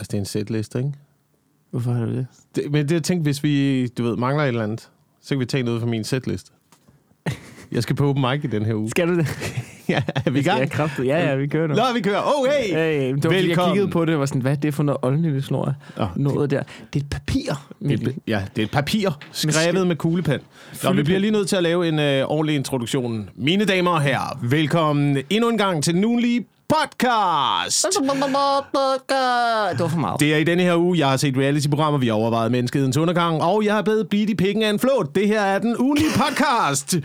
Altså, det er en setliste, ikke? Hvorfor har du det? Det, men det jeg tænkte, hvis vi, du ved, mangler et eller andet, så kan vi tage noget fra min setliste. Jeg skal på open mic i den her uge. Skal du det? ja, er vi i gang? Ja. Ja, ja, vi kører nu. Nå, vi kører. Oh, hey! Hey, det var, fordi jeg Velkommen. kiggede på det og var sådan, hvad er det for noget åndeligt jeg? Nå, Noget der. Det er et papir. Det, ja, det er et papir, skrevet med kuglepen. Nå, vi bliver lige nødt til at lave en øh, ordentlig introduktion. Mine damer og herrer, velkommen endnu en gang til den ugenlige podcast. Det var for meget. Det er i denne her uge, jeg har set reality-programmer, vi har overvejet menneskehedens undergang, og jeg er blevet blidt i pikken af en flot. Det her er den ugenlige podcast.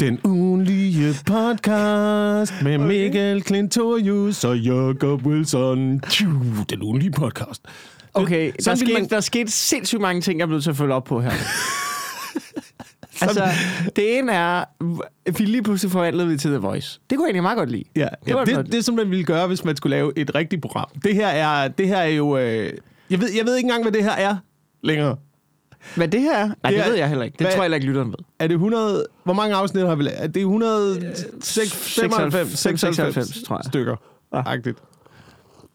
Den ugenlige podcast med Mikkel Klintorius og Jacob Wilson. Den ugenlige podcast. Okay, der, skete, man- der skete sindssygt mange ting, jeg er nødt til at følge op på her. altså, det ene er, vi lige pludselig forvandlede vi til The Voice. Det kunne jeg egentlig meget godt lide. Ja, det ja, godt. det, det, som man ville gøre, hvis man skulle lave et rigtigt program. Det her er, det her er jo... Øh, jeg, ved, jeg ved ikke engang, hvad det her er længere. Hvad det her er? Nej, Det det, er- ved jeg heller ikke. Det hvad- tror jeg heller ikke, lytteren ved. Er det 100... Hvor mange afsnit har vi lavet? Er det 195 96, 96, tror jeg. stykker? Ja. Agtigt.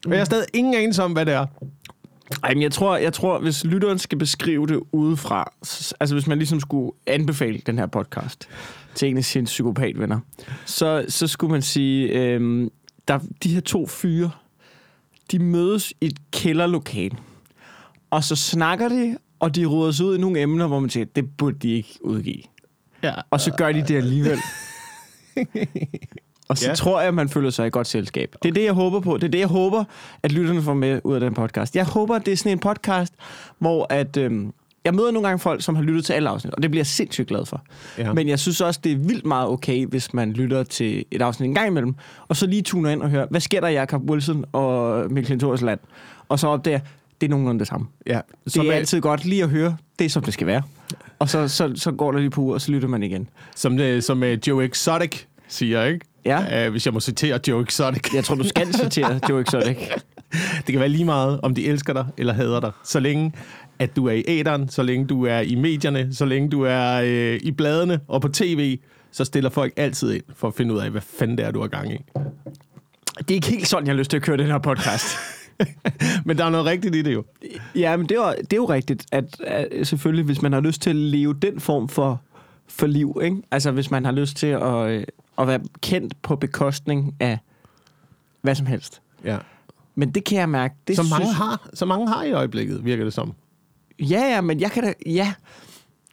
Men jeg har stadig ingen anelse om, hvad det er. Ej, men jeg tror, jeg tror, hvis lytteren skal beskrive det udefra, altså hvis man ligesom skulle anbefale den her podcast til en af sine psykopatvenner, så, så skulle man sige, øhm, der, de her to fyre, de mødes i et kælderlokale, og så snakker de, og de ruder sig ud i nogle emner, hvor man tænker, det burde de ikke udgive. Ja. Og så gør de det alligevel. Og så Ja. tror jeg, at man føler sig i godt selskab. Det er det, jeg håber på. Det er det, jeg håber, at lytterne får med ud af den podcast. Jeg håber, at det er sådan en podcast, hvor at, øhm, jeg møder nogle gange folk, som har lyttet til alle afsnit, og det bliver jeg sindssygt glad for. Ja. Men jeg synes også, det er vildt meget okay, hvis man lytter til et afsnit en gang imellem, og så lige tuner ind og hører, hvad sker der, Jacob Wilson og Mikkel Klintorius land? Og så opdager, det er nogenlunde det samme. ja. Det Som, er er, altid godt lige at høre, det er som det skal være. Og så, så, så går der lige på uger, og så lytter man igen. som, det, som uh, Joe Exotic siger, ikke? Ja. Uh, hvis jeg må citere Joe Exotic. Jeg tror, du skal citere Joe Exotic. Det kan være lige meget, om de elsker dig eller hader dig. Så længe, at du er i æderen, så længe du er i medierne, så længe du er øh, i bladene og på tv, så stiller folk altid ind for at finde ud af, hvad fanden det er, du har gang i. Det er ikke helt sådan, jeg har lyst til at køre den her podcast. Men der er noget rigtigt i det jo. ja, men det er, jo- det er jo rigtigt, at, at selvfølgelig, hvis man har lyst til at leve den form for, for liv, ikke? altså hvis man har lyst til at, øh, at være kendt på bekostning af hvad som helst. Ja. Men det kan jeg mærke. Det Så mange, synes, har, så mange har i øjeblikket, virker det som. Ja, ja, men jeg kan da... Ja,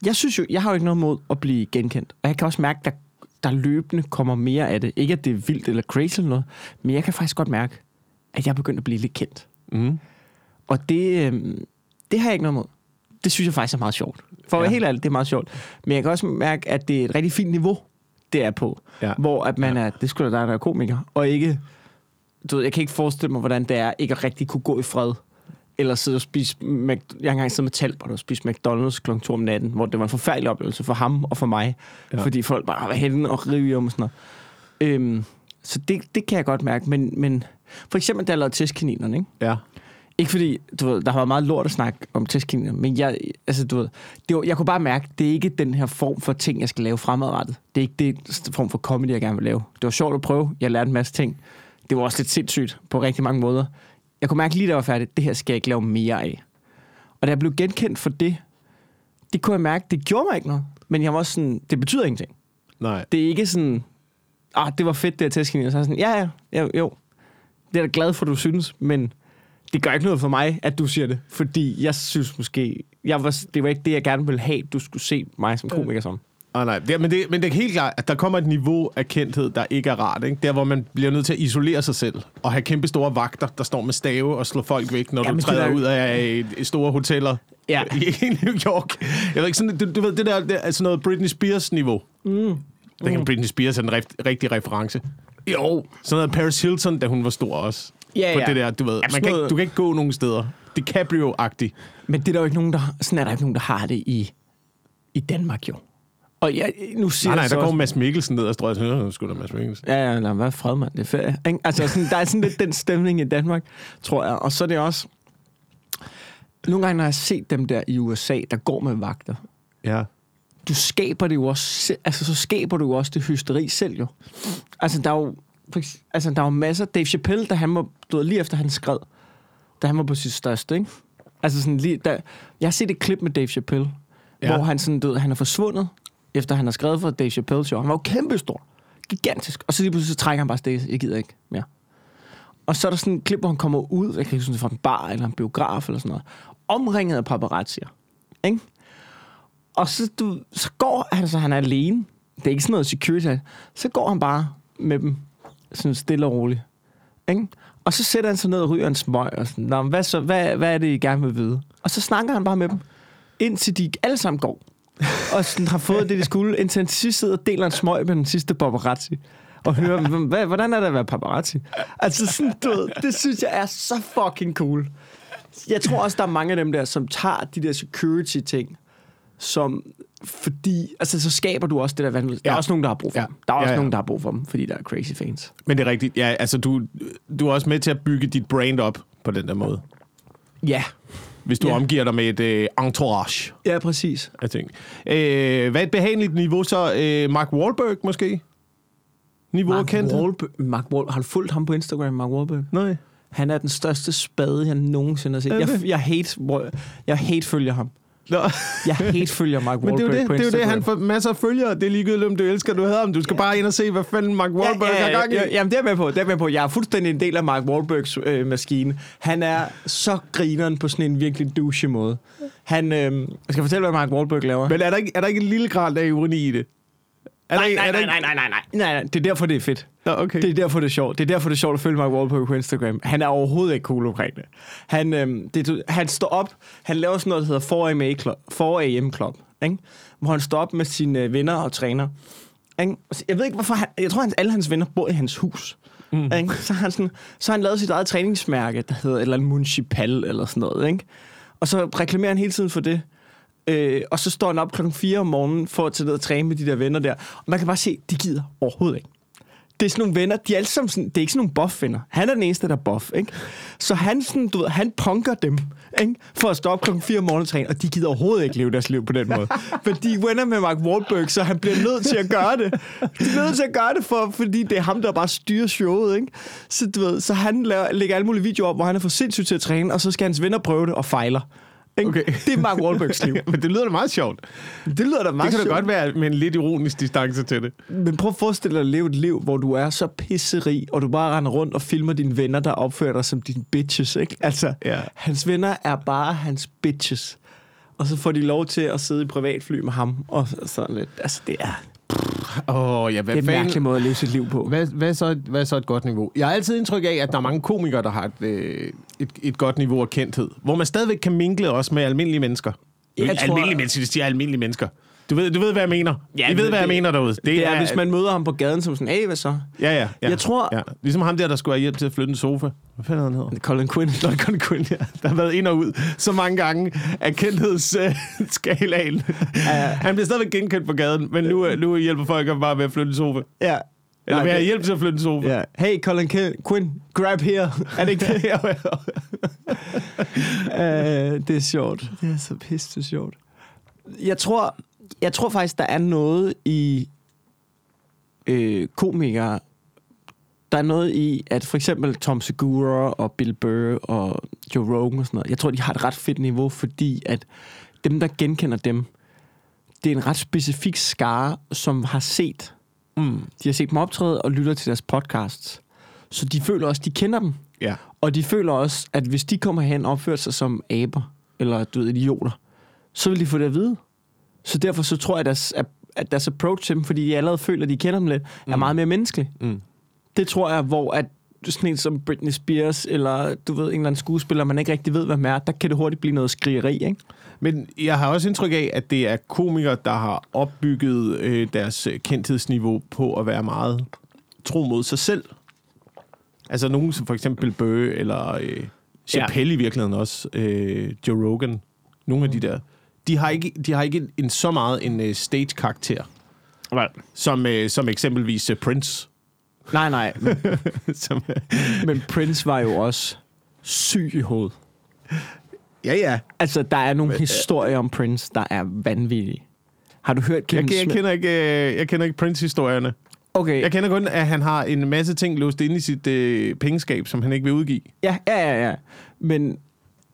jeg synes jo, jeg har jo ikke noget mod at blive genkendt. Og jeg kan også mærke, der, der løbende kommer mere af det. Ikke, at det er vildt eller crazy eller noget, men jeg kan faktisk godt mærke, at jeg er begyndt at blive lidt kendt. Mm. Og det, øhm, det har jeg ikke noget mod. Det synes jeg faktisk er meget sjovt. For at Ja. helt ærlig, det er meget sjovt. Men jeg kan også mærke, at det er et rigtig fint niveau, det er på. Ja. Hvor at man er, det skulle da dig, der er komiker, og ikke... Du ved, jeg kan ikke forestille mig, hvordan det er ikke at rigtig kunne gå i fred. Eller sidde og spise... Mac- jeg har engang siddet med Talbot og spise McDonald's kl. 2 om natten, hvor det var en forfærdelig oplevelse for ham og for mig. Ja. Ja. Fordi folk bare var henne og rive om og sådan noget. Øhm, så det, det kan jeg godt mærke. Men, men for eksempel, da jeg lavede testkaninerne, ikke? Ja. Ikke fordi, du ved, der har været meget lort at snakke om testkaniner, men jeg, altså, du ved, det var, jeg kunne bare mærke, det er ikke den her form for ting, jeg skal lave fremadrettet. Det er ikke det form for comedy, jeg gerne vil lave. Det var sjovt at prøve, jeg lærte en masse ting. Det var også lidt sindssygt på rigtig mange måder. Jeg kunne mærke lige, da jeg var færdig, det her skal jeg ikke lave mere af. Og da jeg blev genkendt for det, det kunne jeg mærke, det gjorde mig ikke noget. Men jeg var også sådan, det betyder ingenting. Nej. Det er ikke sådan, ah, det var fedt, det her testkaniner. Så er jeg sådan, ja, ja, jo, jo. Det er jeg da glad for, du synes, men det gør ikke noget for mig, at du siger det. Fordi jeg synes måske, jeg var, det var ikke det, jeg gerne ville have, du skulle se mig som komiker som. Ah, nej. Det, men, det, men det er helt klart, at der kommer et niveau af kendthed, der ikke er rart. Ikke? Der, hvor man bliver nødt til at isolere sig selv. Og have kæmpe store vagter, der står med stave og slår folk væk, når Ja, du træder der- ud af store hoteller Ja. i New York. Jeg ved ikke, sådan, du, du ved, det der det er sådan noget Britney Spears-niveau. Mm. Ikke, om Britney Spears er en rif, rigtig reference. Jo. Sådan noget Paris Hilton, da hun var stor også. Ja, ja. det der, du ved, man kan, ikke, du kan ikke gå nogen steder. DiCaprio-agtigt. Men det er der jo ikke nogen, der, sådan er der ikke nogen, der har det i, i Danmark jo. Og jeg, nu siger Nej, nej, der går også- Mads Mikkelsen ned og strøger. sådan, "Øh, Sgu da Mads Mikkelsen. Ja, ja, nej, hvad fred, mand? Det er ferie. Ikke? Altså, sådan, der er sådan lidt den stemning i Danmark, tror jeg. Og så er det også... Nogle gange, når jeg har set dem der i USA, der går med vagter, Ja. Du skaber det jo også altså så skaber du jo også det hysteri selv jo. Altså der er jo, altså der er jo masser, Dave Chappelle, da han var, du ved, lige efter han skred, da han var på sit største, ikke? Altså sådan lige, da, jeg har set et klip med Dave Chappelle, Ja. hvor han sådan, ved, han er forsvundet, efter han har skrevet for Dave Chappelle show. Han var jo kæmpestor. Gigantisk. Og så lige pludselig så trækker han bare stik. Jeg gider ikke mere. Og så er der sådan et klip, hvor han kommer ud, jeg kan ikke huske, fra en bar eller en biograf eller sådan noget, omringet af paparazzier. Ikke? Og så, du, så går han, så han er alene. Det er ikke sådan noget security. Så går han bare med dem, sådan stille og roligt. Ikke? Og så sætter han sig ned og ryger en smøg, og sådan, Nå, hvad, så, hvad, hvad er det, I gerne vil vide? Og så snakker han bare med dem, indtil de alle sammen går. Og sådan har fået det, de skulle, indtil han til sidst sidder og deler en smøg med den sidste paparazzi. Og hører, hvad, hvordan er det at være paparazzi? Altså sådan, du ved, det synes jeg er så fucking cool. Jeg tror også, der er mange af dem der, som tager de der security-ting, som fordi, altså så skaber du også det der vanvid. Der er Ja. også nogen, der har brug for Ja. dem. Der er Ja, også ja. nogen, der har brug for dem, fordi der er crazy fans. Men det er rigtigt. Ja, altså, du, du er også med til at bygge dit brand op på den der måde. Ja. Hvis du Ja. omgiver dig med et øh, entourage Ja, præcis. af ting. Øh, hvad er et behageligt niveau så? Øh, Mark Wahlberg måske? Niveau Mark? Wahlberg, Mark Wahlberg, har du fulgt ham på Instagram, Mark Wahlberg? Nej. Han er den største spade, jeg nogensinde har set. Jeg, jeg, hate, jeg hate følger ham. Nå. Jeg hate følger Mark Men det er Wahlberg jo det, på det, er jo det, han får masser af følgere. Det er ligegyldigt, om du elsker, du hader ham. Du skal bare ind og se, hvad fanden Mark Wahlberg ja, har ja, gang i. ja, Jamen, det er med på. Det er med på. Jeg er fuldstændig en del af Mark Wahlbergs øh, maskine. Han er så grineren på sådan en virkelig douche måde. Han, øh, jeg skal fortælle, hvad Mark Wahlberg laver. Men er der, ikke, er der ikke en lille grad af ironi i det? Er nej, nej, nej, ikke- nej, nej, nej, nej, nej. Det er derfor, det er fedt. Nå, okay. Det er derfor, det er sjovt. Det er derfor, det er sjovt at følge Mark Wahlberg på Instagram. Han er overhovedet ikke cool omkring det. Han, øhm, det, han står op, han laver sådan noget, der hedder 4AM Club, 4AM Club ikke? hvor han står op med sine øh, venner og træner. Ikke? Og så- Jeg ved ikke, hvorfor han, jeg tror, at alle hans venner bor i hans hus. Mm. Ikke? Så, har han sådan, så han lavet sit eget træningsmærke, der hedder et eller andet municipal eller sådan noget. Ikke? Og så reklamerer han hele tiden for det. Øh, og så står han op klokken 4 om morgenen for at tage ned og træne med de der venner der. Og man kan bare se, de gider overhovedet ikke. Det er sådan nogle venner, de er alle sammen sådan, det er ikke sådan nogle buff-venner. Han er den eneste, der er buff, ikke? Så han, sådan, du ved, han punker dem, ikke? For at stå op klokken 4 om morgenen og træne, og de gider overhovedet ikke leve deres liv på den måde. For de er venner med Mark Wahlberg, så han bliver nødt til at gøre det. De er nødt til at gøre det, for, fordi det er ham, der bare styrer showet, ikke? Så, du ved, så han laver, lægger alle mulige videoer op, hvor han er for sindssygt til at træne, og så skal hans venner prøve det og fejler. Ikke? Okay. Det er Mark Wahlbergs liv. Men det lyder da meget sjovt. Det lyder da Det meget kan da sjovt. godt være med en lidt ironisk distance til det. Men prøv at forestille dig at leve et liv, hvor du er så pisserig, og du bare render rundt og filmer dine venner, der opfører dig som dine bitches, ikke? Altså, Ja. hans venner er bare hans bitches. Og så får de lov til at sidde i privatfly med ham, og sådan lidt. Altså, det er, Åh, oh, ja, hvad det er en fanden... mærkelig måde at leve sit liv på. Hvad, hvad, så, hvad så et godt niveau? Jeg har altid indtryk af, at der er mange komikere, der har et, øh, et, et godt niveau af kendthed. Hvor man stadigvæk kan minkle også med almindelige mennesker. Jeg tror- almindelige mennesker, det siger almindelige mennesker. Du ved, du ved, hvad jeg mener. Ja, I ved, det- hvad jeg det- mener derude. Det, Det er, hvis man møder ham på gaden som sådan, hey, hvad så? Ja, ja, ja. Jeg tror- Ja. Ligesom ham der, der skulle have hjælp til at flytte en sofa. Hvad fanden hedder han hedder? Colin Quinn. Nå, Connie Quinn, ja. Der har været ind og ud så mange gange af kendthedsskalaen. han bliver stadigvæk genkendt på gaden, men nu, nu hjælper folk ham bare med at flytte en sofa. Ja. Eller at det- hjælpe til at flytte en sofa. Ja. Hey, Colin Ki- Quinn, grab here. Er det ikke det? uh, det er sjovt. Det er så pisse sjovt. Jeg tror, jeg tror faktisk, der er noget i øh, komikere. Der er noget i, at for eksempel Tom Segura og Bill Burr og Joe Rogan og sådan noget, jeg tror, de har et ret fedt niveau, fordi at dem, der genkender dem, det er en ret specifik skare, som har set Mm. de har set dem optræde og lytter til deres podcasts. Så de føler også, de kender dem. Ja. Og de føler også, at hvis de kommer hen og opfører sig som aber, eller du ved, idioter, så vil de få det at vide. Så derfor så tror jeg, at deres, at deres approach til dem, fordi de allerede føler, at de kender dem lidt, er meget mere menneskelig. Mm. Det tror jeg, hvor at sådan en som Britney Spears, eller du ved, en eller anden skuespiller, man ikke rigtig ved, hvad man er, der kan det hurtigt blive noget skrigeri, ikke? Men jeg har også indtryk af, at det er komikere, der har opbygget øh, deres øh, kendthedsniveau på at være meget tro mod sig selv. Altså nogen som for eksempel Burr, eller øh, Chappelle i virkeligheden også, øh, Joe Rogan. Nogle af de der. De har ikke, de har ikke en, så meget en øh, stage-karakter, som, øh, som eksempelvis øh, Prince. Nej, nej. Men, som, øh, men Prince var jo også syg i hovedet. ja, ja. Altså, der er nogle historier om Prince, der er vanvittige. Har du hørt Jeg, Kevin jeg, Smith? kender ikke, øh, jeg kender ikke Prince-historierne. Okay, Jeg kender kun, at han har en masse ting låst inde i sit øh, pengeskab, som han ikke vil udgive. ja, ja, ja, ja. Men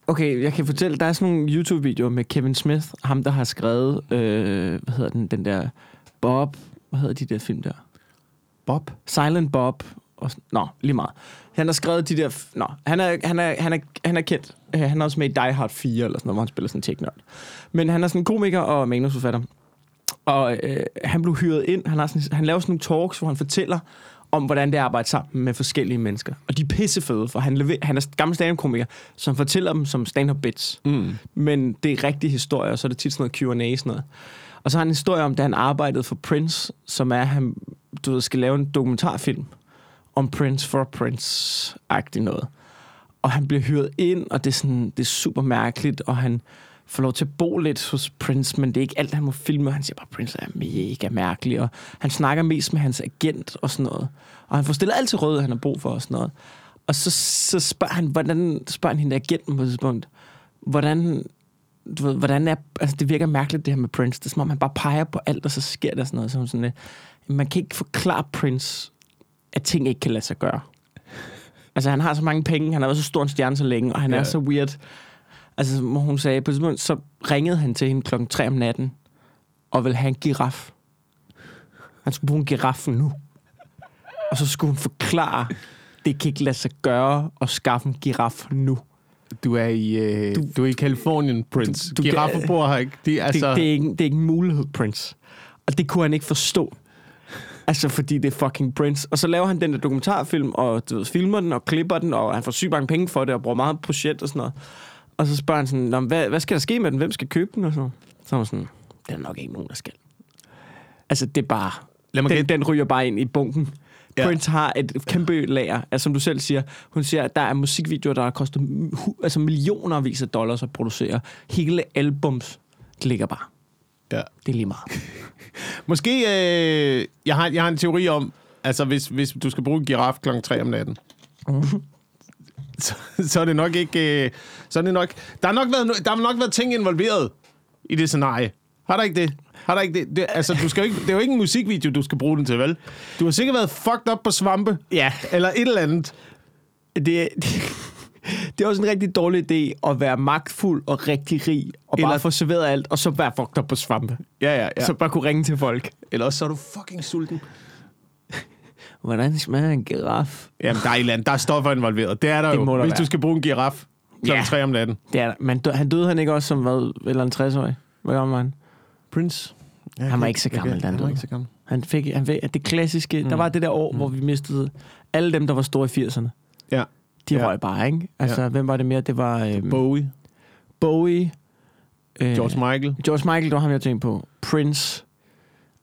okay, jeg kan fortælle, der er sådan nogle YouTube-videoer med Kevin Smith, ham der har skrevet, øh, hvad hedder den, den der Bob, hvad hedder de der film der? Bob? Silent Bob. Og, nå, lige meget. Han har skrevet de der... Nå, han er, han er, han er, han er kendt. Øh, Han er også med i Die Hard 4, eller sådan noget, hvor han spiller sådan en teknørd. Men han er sådan en komiker og manusforfatter. Og øh, han blev hyret ind. Han, har sådan, han laver sådan nogle talks, hvor han fortæller om, hvordan det er at arbejde sammen med forskellige mennesker. Og de er pissefede, for han, lever, han er gammel stand-up-komiker, som fortæller dem som stand-up bits. Mm. Men det er rigtige historier, og så er det tit sådan noget Q&A sådan noget. Og så har han en historie om, da han arbejdede for Prince, som er, han du ved, skal lave en dokumentarfilm om Prince for Prince-agtig noget. Og han bliver hyret ind, og det er, sådan, det er super mærkeligt, og han får lov til at bo lidt hos Prince, men det er ikke alt, han må filme. Han siger bare, Prince er mega mærkelig, og han snakker mest med hans agent og sådan noget. Og han får stillet alt til han har brug for og sådan noget. Og så, så spørger han, hvordan spørger han hende agenten på et tidspunkt, hvordan, du ved, hvordan er, altså det virker mærkeligt det her med Prince. Det er som om, han bare peger på alt, og så sker der sådan noget. Som sådan, man kan ikke forklare Prince, at ting ikke kan lade sig gøre. Altså, han har så mange penge, han har været så stor en stjerne så længe, og han ja. Er så weird. Altså, hvor hun sagde, på et tidspunkt, så ringede han til hende klokken 3 om natten, og ville have en giraf. Han skulle bruge en giraf nu. Og så skulle hun forklare, det kan ikke lade sig gøre at skaffe en giraf nu. Du er i, øh, du, du er i Kalifornien, Prince. Du- du- Giraffer bor her ikke. De, altså, det, det, er ikke, det er ikke en mulighed, Prince. Og det kunne han ikke forstå. Altså, fordi det er fucking Prince. Og så laver han den der dokumentarfilm, og du ved, filmer den, og klipper den, og han får sygt mange penge for det, og bruger meget projekt og sådan noget. Og så spørger han sådan, "Nå, men hvad, hvad skal der ske med den? Hvem skal købe den? Og så, så er hun sådan, det er nok ikke nogen, der skal. Altså, det er bare... Lad mig Den, gætte. den ryger bare ind i bunken. Ja. Prince har et kæmpe lager. Altså, som du selv siger, hun siger, at der er musikvideoer, der har kostet altså millioner af dollars at producere. Hele albums ligger bare. ja. Det er lige meget. Måske, øh, jeg, har, jeg har en teori om, altså hvis, hvis du skal bruge en giraf klokken 3 om natten, så, så er det nok ikke... Øh, så er det nok, der, har nok været, der har nok været ting involveret i det scenarie. Har der ikke det? Har der ikke det? det altså, du skal ikke, det er jo ikke en musikvideo, du skal bruge den til, vel? Du har sikkert været fucked up på svampe. Ja. Eller et eller andet. Det, det, det er også en rigtig dårlig idé at være magtfuld og rigtig rig, og bare Eller- få serveret alt, og så være fucked up på svampe. Ja, ja, Ja. Så bare kunne ringe til folk. Eller også så er du fucking sulten. Hvordan smager en giraf? Jamen, der er, et eller andet, der er stoffer involveret. Det er der Det jo, der hvis være. du skal bruge en giraf klokken Ja. 3 om natten. Det er der. Men dø, han døde han ikke også som hvad, eller en 60-årig? Hvor gammel var han? Prince. Ja, Han var ikke så gammel, da han han var ikke så gammel. Han fik, han fik det klassiske, mm. der var det der år, mm. hvor vi mistede alle dem, der var store i 80'erne. De Ja. røg bare, ikke? Altså, ja. hvem var det mere? Det var øhm, Bowie, Bowie. Øh, George Michael. George Michael, det var ham, jeg tænkte på. Prince.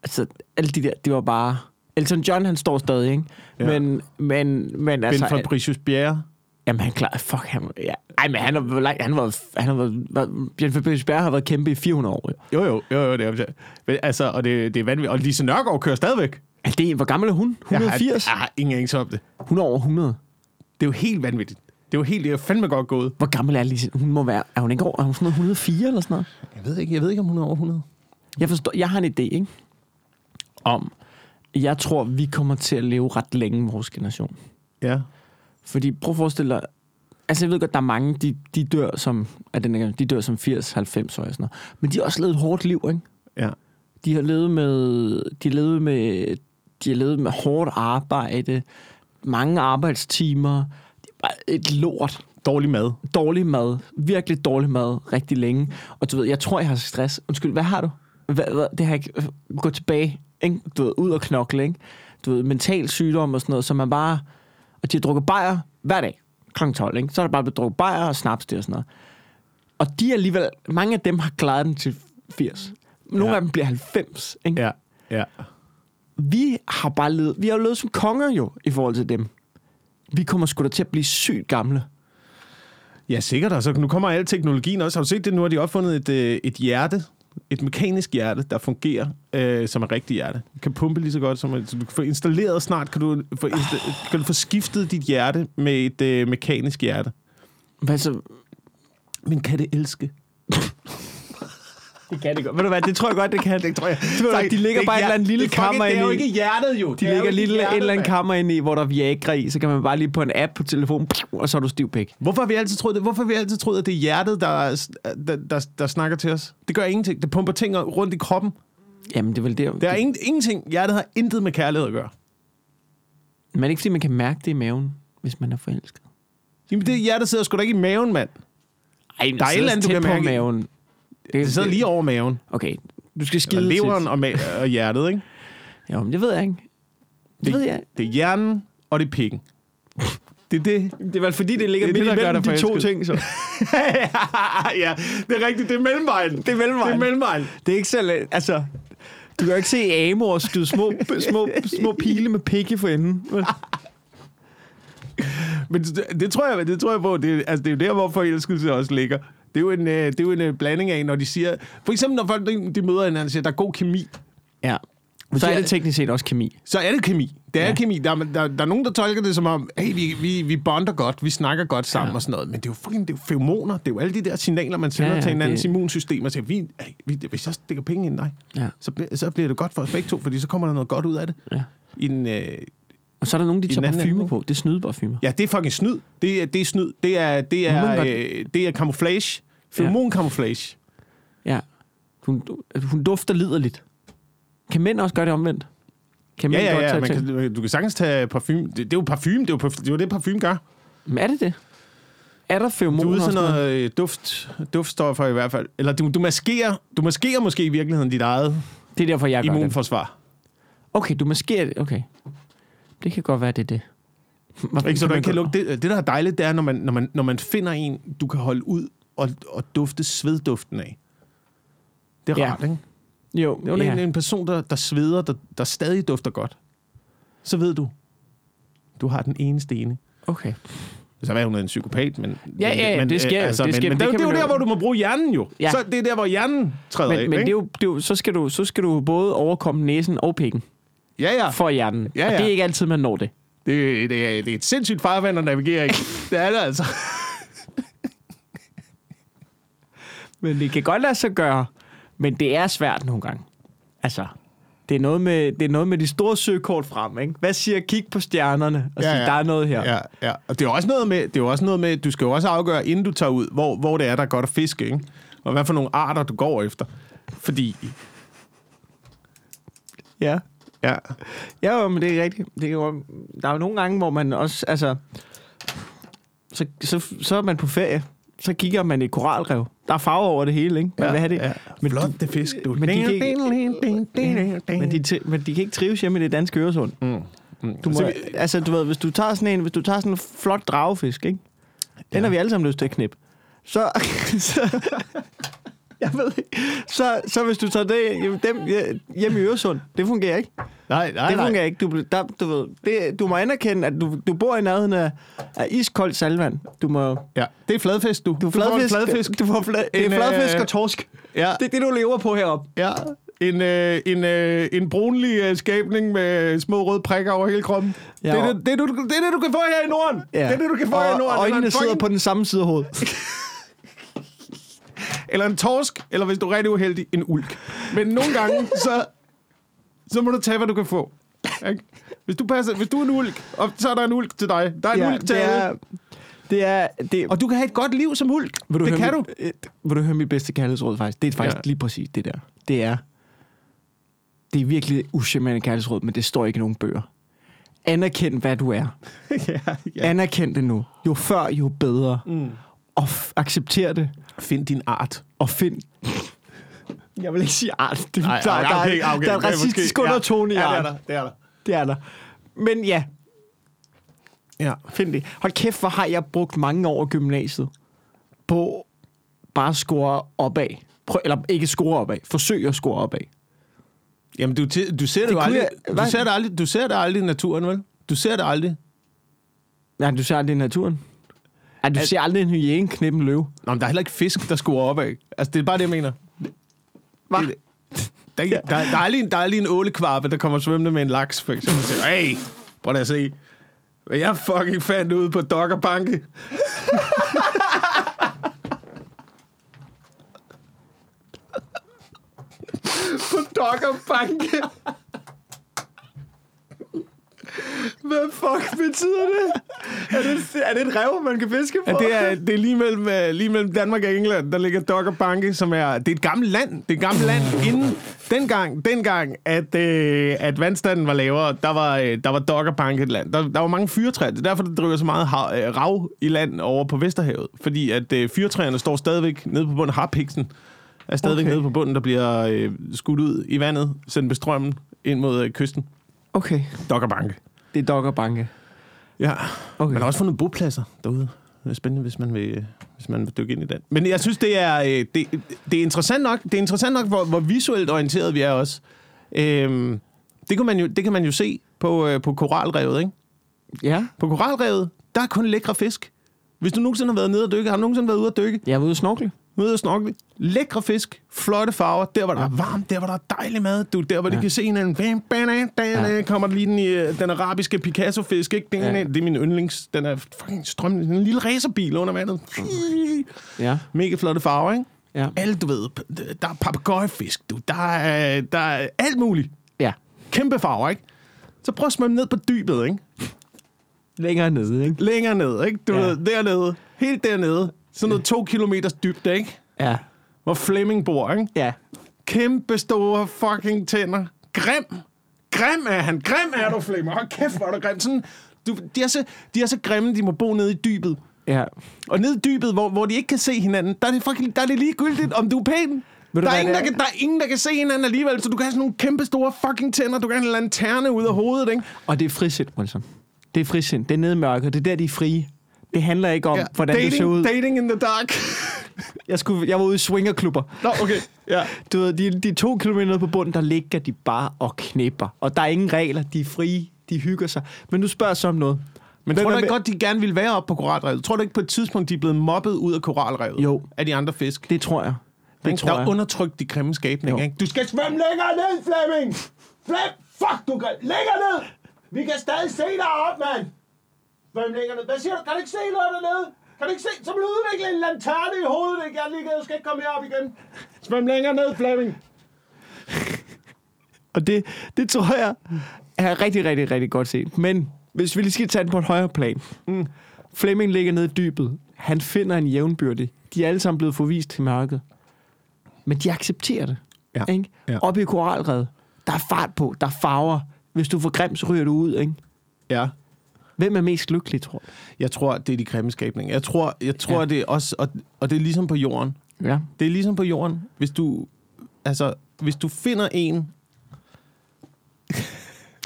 Altså, alle de der, det var bare... Elton John, han står stadig, ikke? Ja. Men, men, men Altså, ben Fabricius Bjerre. Jamen, han klar... Fuck, han... Ja. Ej, men han har, hvor lang- han var... Han har været... Bjørn Fabricius Bjerre har været kæmpe i 400 år. Jo. Jo, jo, jo, jo det er Men, Altså, og det, det er vanvittigt. Og Lise Nørgaard kører stadigvæk. Er det, hvor gammel er hun? 180? Jeg har, jeg har ingen anelse om det. Hun er over 100. Det er jo helt vanvittigt. Det er jo helt, det er fandme godt gået. Hvor gammel er Lise? Hun må være... Er hun ikke over... Er hun sådan noget 104 eller sådan noget? Jeg ved ikke, jeg ved ikke om hun er over 100. Jeg forstår... Jeg har en idé, ikke? Om... Jeg tror, vi kommer til at leve ret længe, vores generation. Ja. Fordi prøv at forestille dig, altså jeg ved godt, der er mange, de, de dør som, af den de dør som 80, 90 år og sådan noget. Men de har også levet et hårdt liv, ikke? Ja. De har levet med, de har levet med, de har levet med hårdt arbejde, mange arbejdstimer, det er bare et lort, Dårlig mad. dårlig mad, virkelig dårlig mad, rigtig længe. Og du ved, jeg tror, jeg har stress. Undskyld, hvad har du? Hvad, hvad, det har jeg ikke... Gå tilbage, ikke? Du ved, ud og knokle, ikke? Du ved, mental sygdom og sådan noget, så man bare... Og de har drukket bajer hver dag, kl. 12, ikke? Så er der bare blevet drukket bajer og snaps det og sådan noget. Og de er alligevel... Mange af dem har klaret den til 80. Nogle ja. af dem bliver 90, ikke? Ja. Ja. Vi har bare levet... Vi har levet som konger jo, i forhold til dem. Vi kommer sgu da til at blive sygt gamle. Ja, sikkert. Altså, nu kommer al teknologien også. Har du set det? Nu har de opfundet et, øh, et hjerte. Et mekanisk hjerte, der fungerer øh, som et rigtigt hjerte. Du kan pumpe lige så godt, som et, så du kan få installeret snart, kan du få, insta- kan du få skiftet dit hjerte med et øh, mekanisk hjerte. Hvad så? Men kan det elske? Det kan det godt. Ved du hvad, det tror jeg godt, det kan. Det tror jeg. Ved, Tak. de ligger Det bare et eller andet lille det er fucking- kammer Det er jo i. ikke hjertet, jo. De ligger lige et eller andet kammer inde i, hvor der er Viagra i, så kan man bare lige på en app på telefonen, og så er du stiv pik. Hvorfor har vi altid troet det? Hvorfor vi altid troet, at det er hjertet, der, der, der, der snakker til os? Det gør ingenting. Det pumper ting rundt i kroppen. Jamen, det er vel det. Der er ingen, ingenting. Hjertet har intet med kærlighed at gøre. Men er det ikke, fordi man kan mærke det i maven, hvis man er forelsket? Jamen, det hjertet sidder sgu da ikke i maven, mand. Ej, Der er et eller andet, du kan på mærke. maven. Det sidder lige over maven. Okay, du skal Eller skide leveren tit. og, ma- og hjertet, ikke? Jo, men det ved jeg ikke. Det, Det- ved jeg. Det er hjernen, og det er pikken. Det er det. Det er vel fordi, det ligger Det midt det, imellem de to ting, så. ja, det er rigtigt. Det er mellemvejen. Det er mellemvejen. Det er mellemvejen. Det er ikke så. Altså, du kan jo ikke se Amor skyde små, små, små pile med pikke for enden. vel? Men det, det, tror jeg, det tror jeg på. Det, altså, det er jo der, hvor forelskelse også ligger. Det er jo en, øh, det er jo en øh, blanding af, når de siger... For eksempel, når folk de, de møder hinanden og siger, der er god kemi. Ja. Så er det teknisk set også kemi. Så er det kemi. Det er Ja. kemi. Der, er- der, der er nogen, der tolker det som om, hey, vi, vi, vi bonder godt, vi snakker godt sammen Ja. og sådan noget. Men det er jo fucking det er jo feromoner. Det er jo alle de der signaler, man sender Ja, ja, til hinandens det- immunsystem og siger, vi, hey, vi, hvis jeg stikker penge ind i dig, Ja. så, så bliver det godt for os begge to, fordi så kommer der noget godt ud af det. Ja. I den, øh, Og så er der nogen, de tager ende, på. Det er snydeparfumer. ja, det er fucking snyd. Det er, det er snyd. Det er, det er, godt- øh, det er camouflage. Feromon-camouflage. Ja. Hun, hun dufter liderligt. Kan mænd også gøre det omvendt? Kan Ja, mænd ja, godt ja. tage Man kan, du kan sagtens tage parfume. Det, det er jo parfume. Det er jo, parf- det er jo det, parfume gør. Men er det det? Er der Du feromoner er også med? noget øh, duft, duftstoffer i hvert fald. Eller du, du, maskerer, du maskerer måske i virkeligheden dit eget Det er derfor, jeg gør det. immunforsvar. Okay, du maskerer det. Okay. Det kan godt være, det er det. Hvorfor Ikke, så du ikke kan lugte. Det, det, der er dejligt, det er, når man, når, man, når man finder en, du kan holde ud og, og dufte svedduften af. Det er Ja. rart, ikke? Jo, Det er jo ja. en, en person, der, der sveder, der, der stadig dufter godt. Så ved du, du har den eneste ene. Okay. Så er hun en psykopat, men... Ja, ja, men, det sker altså, det men, sker- men det det, det, er jo der, hvor du må bruge hjernen jo. Ja. Så det er der, hvor hjernen træder Men, af, men det ikke? er jo, det er jo, så, skal du, så skal du både overkomme næsen og pikken Ja, ja. for hjernen. Ja, Og ja. det er ikke altid, man når det. Det, det, er, det er et sindssygt farvand at navigere i. det er det altså. Men det kan godt lade sig gøre, men det er svært nogle gange. Altså, det er noget med, det er noget med de store søkort frem, ikke? Hvad siger kig på stjernerne og Ja, sige, ja. der er noget her. Ja, ja. Og det er også noget med, det er også noget med, du skal jo også afgøre, inden du tager ud, hvor, hvor det er, der er godt at fiske, ikke? Og hvad for nogle arter, du går efter. Fordi, ja. Ja, Ja, jo, men det er rigtigt. Det er jo, der er jo nogle gange, hvor man også, altså, så, så, så er man på ferie, så kigger man i koralrev. Der er farver over det hele, ikke? Man vil have det. Ja. Men Flot, de- det fisk, du. men de kan Men de, men de kan ikke trives hjemme i det danske Øresund. Mm. Mm. Du må, Så vi- altså, du ved, hvis du tager sådan en, hvis du tager sådan en flot dragefisk, ikke? Den Ja. har vi alle sammen lyst til at knippe. Så, så jeg ved ikke. Så, så hvis du tager det dem, hjem i Øresund, det fungerer ikke. Nej, nej, det nej. fungerer ikke. Du, der, du, ved, det, du må anerkende, at du, du bor i nærheden af, af iskoldt salvand. Du må... Ja, det er fladfisk, du. Du, får en fladfisk, fladfisk. Du får fla, det er En, fladfisk øh, og torsk. Ja, Det er det, du lever på heroppe. ja. En, øh, en, øh, en brunlig øh, skabning med små røde prikker over hele kroppen. Ja, det, er det, det, er det, du, det er det, du kan få her i Norden. Ja. Det er det, du kan få og, her i Norden. Og en øjnene sidder fucking- på den samme side af hovedet. Eller en torsk, eller hvis du er rigtig uheldig, en ulk. Men nogle gange, så, så må du tage, hvad du kan få. Ikke? Hvis du, passer, hvis du er en ulk, og så er der en ulk til dig. Der er en ja, ulk til det er, det er, det, Og du kan have et godt liv som ulk. Vil du det høre kan mit, du. Et, vil du høre mit bedste kærlighedsråd faktisk? Det er faktisk Ja. lige præcis det der. Det er, det er virkelig uschammerende kærlighedsråd, men det står ikke i nogen bøger. Anerkend, hvad du er. ja, Ja. Anerkend det nu. Jo før, jo bedre. Mm. Og f- accepter det. Find din art. Og find... Jeg vil ikke sige art. Det, Ej, der, ej, der, okay, er, okay, der er en racistisk ja. undertone i Ja, det er art. der. Det er der. Det er der. Men ja, Ja. find det. Hold kæft, hvor har jeg brugt mange år i gymnasiet på bare at score opad. Prøv, eller ikke score opad. Forsøg at score opad. Jamen, du, du ser det, Det jo aldrig, jeg- du ser det aldrig, du ser det aldrig i naturen, vel? Du ser det aldrig. Nej, du ser aldrig i naturen. Ej, du Al- ser aldrig en hyæne knippe en løve. Nå, men der er heller ikke fisk, der skuer opad. Altså, det er bare det, jeg mener. Hva? Det- Der, er ikke- der, der, er aldrig, der er aldrig en ålekvarpe, der kommer svømmende med en laks, for eksempel. Og siger, hey, prøv at se. Hvad jeg fucking fandt ude på Dokkerbanke. Dokkerbanke. Hvad fuck betyder det? Er det, er det et rev, man kan fiske på? Ja, det, er, det er lige mellem, øh, lige mellem Danmark og England, der ligger Dogger Banke, som er... Det er et gammelt land. Det er et gammelt land. Inden dengang, dengang at, øh, at vandstanden var lavere, der var, øh, der var Dogger Banke et land. Der, der var mange fyrtræer. Det er derfor, der driver så meget hav, øh, rav i land over på Vesterhavet. Fordi at øh, fyrtræerne står stadigvæk nede på bunden. Harpiksen er stadigvæk Okay. nede på bunden, der bliver øh, skudt ud i vandet, sendt ved strømmen ind mod øh, kysten. Okay, Dogger Banke. det er Dokkerbanke. Ja. Okay. Man har også fundet bopladser derude. Det er spændende, hvis man vil, hvis man vil dykke ind i den. Men jeg synes, det er, øh, det, det er interessant nok, det er interessant nok hvor, hvor visuelt orienteret vi er også. Øhm, det, kan man jo, det kan man jo se på, øh, på koralrevet, ikke? Ja, På koralrevet, der er kun lækre fisk. Hvis du nogensinde har været nede og dykke, har du nogensinde været ude at dykke? jeg er ude at snorkle. Ude og snorkle. Lækre fisk, flotte farver, der hvor der er varmt, der hvor der er dejlig mad, du, der hvor ja. Ja. de kan se en bam, bam, bam, Ja. kommer der lige den, i, øh, den arabiske Picasso-fisk, ikke? Den, Ja. ja. Det er min yndlings, den er fucking strøm, en lille racerbil under vandet. Ja, Mega flotte farver, ikke? ja. Alt, du ved, der er papegøjefisk, du, der er, der er alt muligt. Ja, Kæmpe farver, ikke? Så prøv at svømme ned på dybet, ikke? længere nede, ikke? Længere ned, ikke? Du Ja. ja. ved, dernede, helt dernede. Sådan noget to kilometers dybde, ikke? Ja, Hvor Flemming bor, ikke? ja. Kæmpe store fucking tænder. Grim. Grim er han. Grim er du, Flemming. Hold kæft, hvor er du grim. Sådan, du, de, er så, de er så grimme, de må bo nede i dybet. Ja. Og nede i dybet, hvor, hvor de ikke kan se hinanden, der er det, fucking, der er det ligegyldigt, om du er pæn. du, Der er, ingen, der, er? kan, der er ingen, der kan se hinanden alligevel, så du kan have sådan nogle kæmpe store fucking tænder. Du kan have en lanterne ud af hovedet, ikke? Og det er frisind, Wilson. Det er frisind. Det er nede i mørket. Det er der, de er frie. Det handler ikke om, ja. hvordan dating, du ser ud. Dating in the dark. Jeg, skulle, jeg var ude i swingerklubber. Nå, okay. Ja. Du ved, de, de to kilometer nede på bunden, der ligger de bare og knipper. Og der er ingen regler. De er frie. De hygger sig. Men du spørger så om noget. Men tror du ikke med- godt, de gerne ville være oppe på koralrevet? Tror du ikke på et tidspunkt, de er blevet mobbet ud af koralrevet? Jo. Af de andre fisk? Det tror jeg. Det Ikke? tror der er jeg. undertrykt de grimme skabninger, Jo. ikke? Du skal svømme længere ned, Flemming! Flem! Fuck, du kan... Længere ned! Vi kan stadig se dig op, mand! Ned. Hvad siger du? Kan du ikke se noget dernede? Kan du ikke se? Så vil du udvikle en lanterne i hovedet, ikke? Jeg lige jeg skal ikke komme herop igen. Svøm længere ned, Flemming! Og det, det tror jeg er rigtig, rigtig, rigtig godt set. Men hvis vi lige skal tage den på et højere plan. Mm. Flemming ligger nede i dybet. Han finder en jævnbyrdig. De er alle sammen blevet forvist til mørket. Men de accepterer det. Ja. Ikke? Ja. Oppe i koralrevet. Der er fart på. Der er farver. Hvis du får grim, så ryger du ud. Ikke? Ja. Hvem er mest lykkelig, tror du? Jeg tror, det er de grimme skabninger. Jeg tror, jeg tror Ja. det er også... Og, og det er ligesom på jorden. Ja. Det er ligesom på jorden. Hvis du... Altså, hvis du finder en,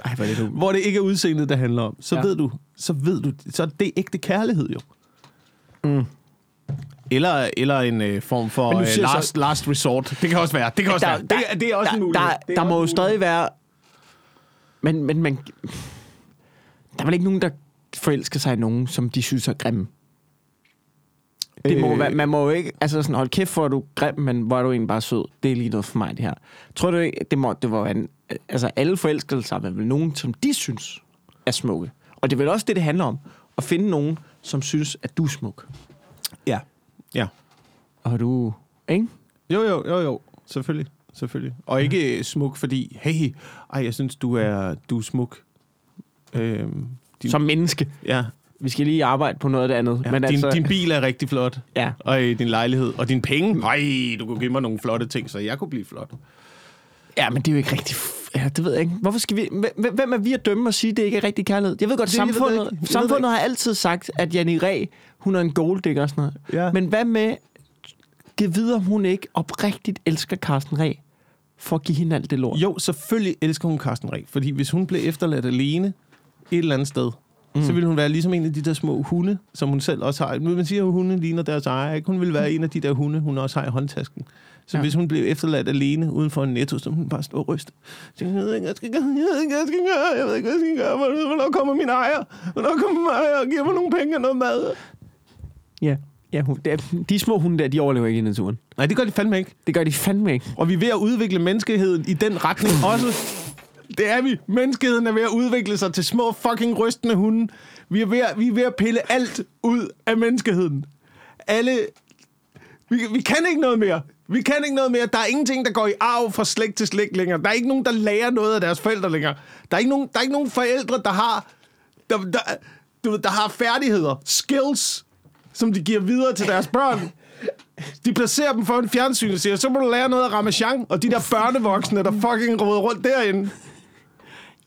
Ej, hvor det hvor det ikke er udseendet, det handler om, så Ja. ved du, så ved du, så er det ægte kærlighed jo. Mm. Eller, eller en øh, form for øh, siger så- last, last resort. Det kan også være. Det kan også Der- være. Det, er- det er også der, en mulighed. Der, er der også må jo mulighed. stadig være... Men, men man... Der er vel ikke nogen, der forelsker sig i nogen, som de synes er grimme. Det må Øh. man må jo ikke... Altså sådan, hold kæft, hvor er du grim, men hvor er du egentlig bare sød. Det er lige noget for mig, det her. Tror du ikke, det må, det være en, Altså, alle forelskelser er vel nogen, som de synes er smukke. Og det er vel også det, det handler om. At finde nogen, som synes, at du er smuk. Ja. Ja. Og du... Ikke? Jo, jo, jo, jo. Selvfølgelig. Selvfølgelig. Og ikke øh, smuk, fordi, hey, ej, jeg synes, du er, du er smuk. Øhm, din, Som menneske. ja, Vi skal lige arbejde på noget af det andet. ja. men din, altså, din bil er rigtig flot. Ja. Og øh, din lejlighed. Og dine penge. Nej, du kunne give mig nogle flotte ting, så jeg kunne blive flot. Ja, men det er jo ikke rigtig... Ja, det ved jeg ikke. Hvorfor skal vi... Hvem- er vi at dømme og sige, at det ikke er rigtig kærlighed? Jeg ved godt, Det- samfundet, ved det samfundet har altid sagt, at Janne Ræ, hun er en golddigger og sådan noget. Ja. Men hvad med... Giv videre, om hun ikke oprigtigt elsker Carsten Ræ for at give hende alt det lort. Jo, selvfølgelig elsker hun Carsten Ræ, fordi hvis hun blev efterladt alene et eller andet sted, mm. så ville hun være ligesom en af de der små hunde, som hun selv også har. Man siger jo, at hunde ligner deres ejer, ikke? Hun ville være en af de der hunde, hun også har i håndtasken. Så Ja. hvis hun blev efterladt alene uden for en netto, så hun bare stå og ryste. Så jeg ved ikke, jeg skal gøre, jeg ved ikke, jeg skal gøre, jeg ved ikke, hvad jeg skal gøre, Hvornår- kommer min ejer, hvornår kommer min ejer og giver mig nogle penge og noget mad. Ja. ja hun, det er, de små hunde der, de overlever ikke i naturen. Nej, det gør de fandme ikke. Det gør de fandme ikke. Og vi er ved at udvikle menneskeheden i den retning også. Det er vi. Menneskeheden er ved at udvikle sig til små fucking rystende hunde. Vi er ved at, vi er ved at pille alt ud af menneskeheden. Alle... Vi, vi kan ikke noget mere. Vi kan ikke noget mere. Der er ingenting, der går i arv fra slægt til slægt længere. Der er ikke nogen, der lærer noget af deres forældre længere. Der er ikke nogen, der er ikke nogen forældre, der har, der, der, du ved, der har færdigheder, skills, som de giver videre til deres børn. De placerer dem for en fjernsyn og siger, så må du lære noget af Ramachan og de der børnevoksne, der fucking råder rundt derinde.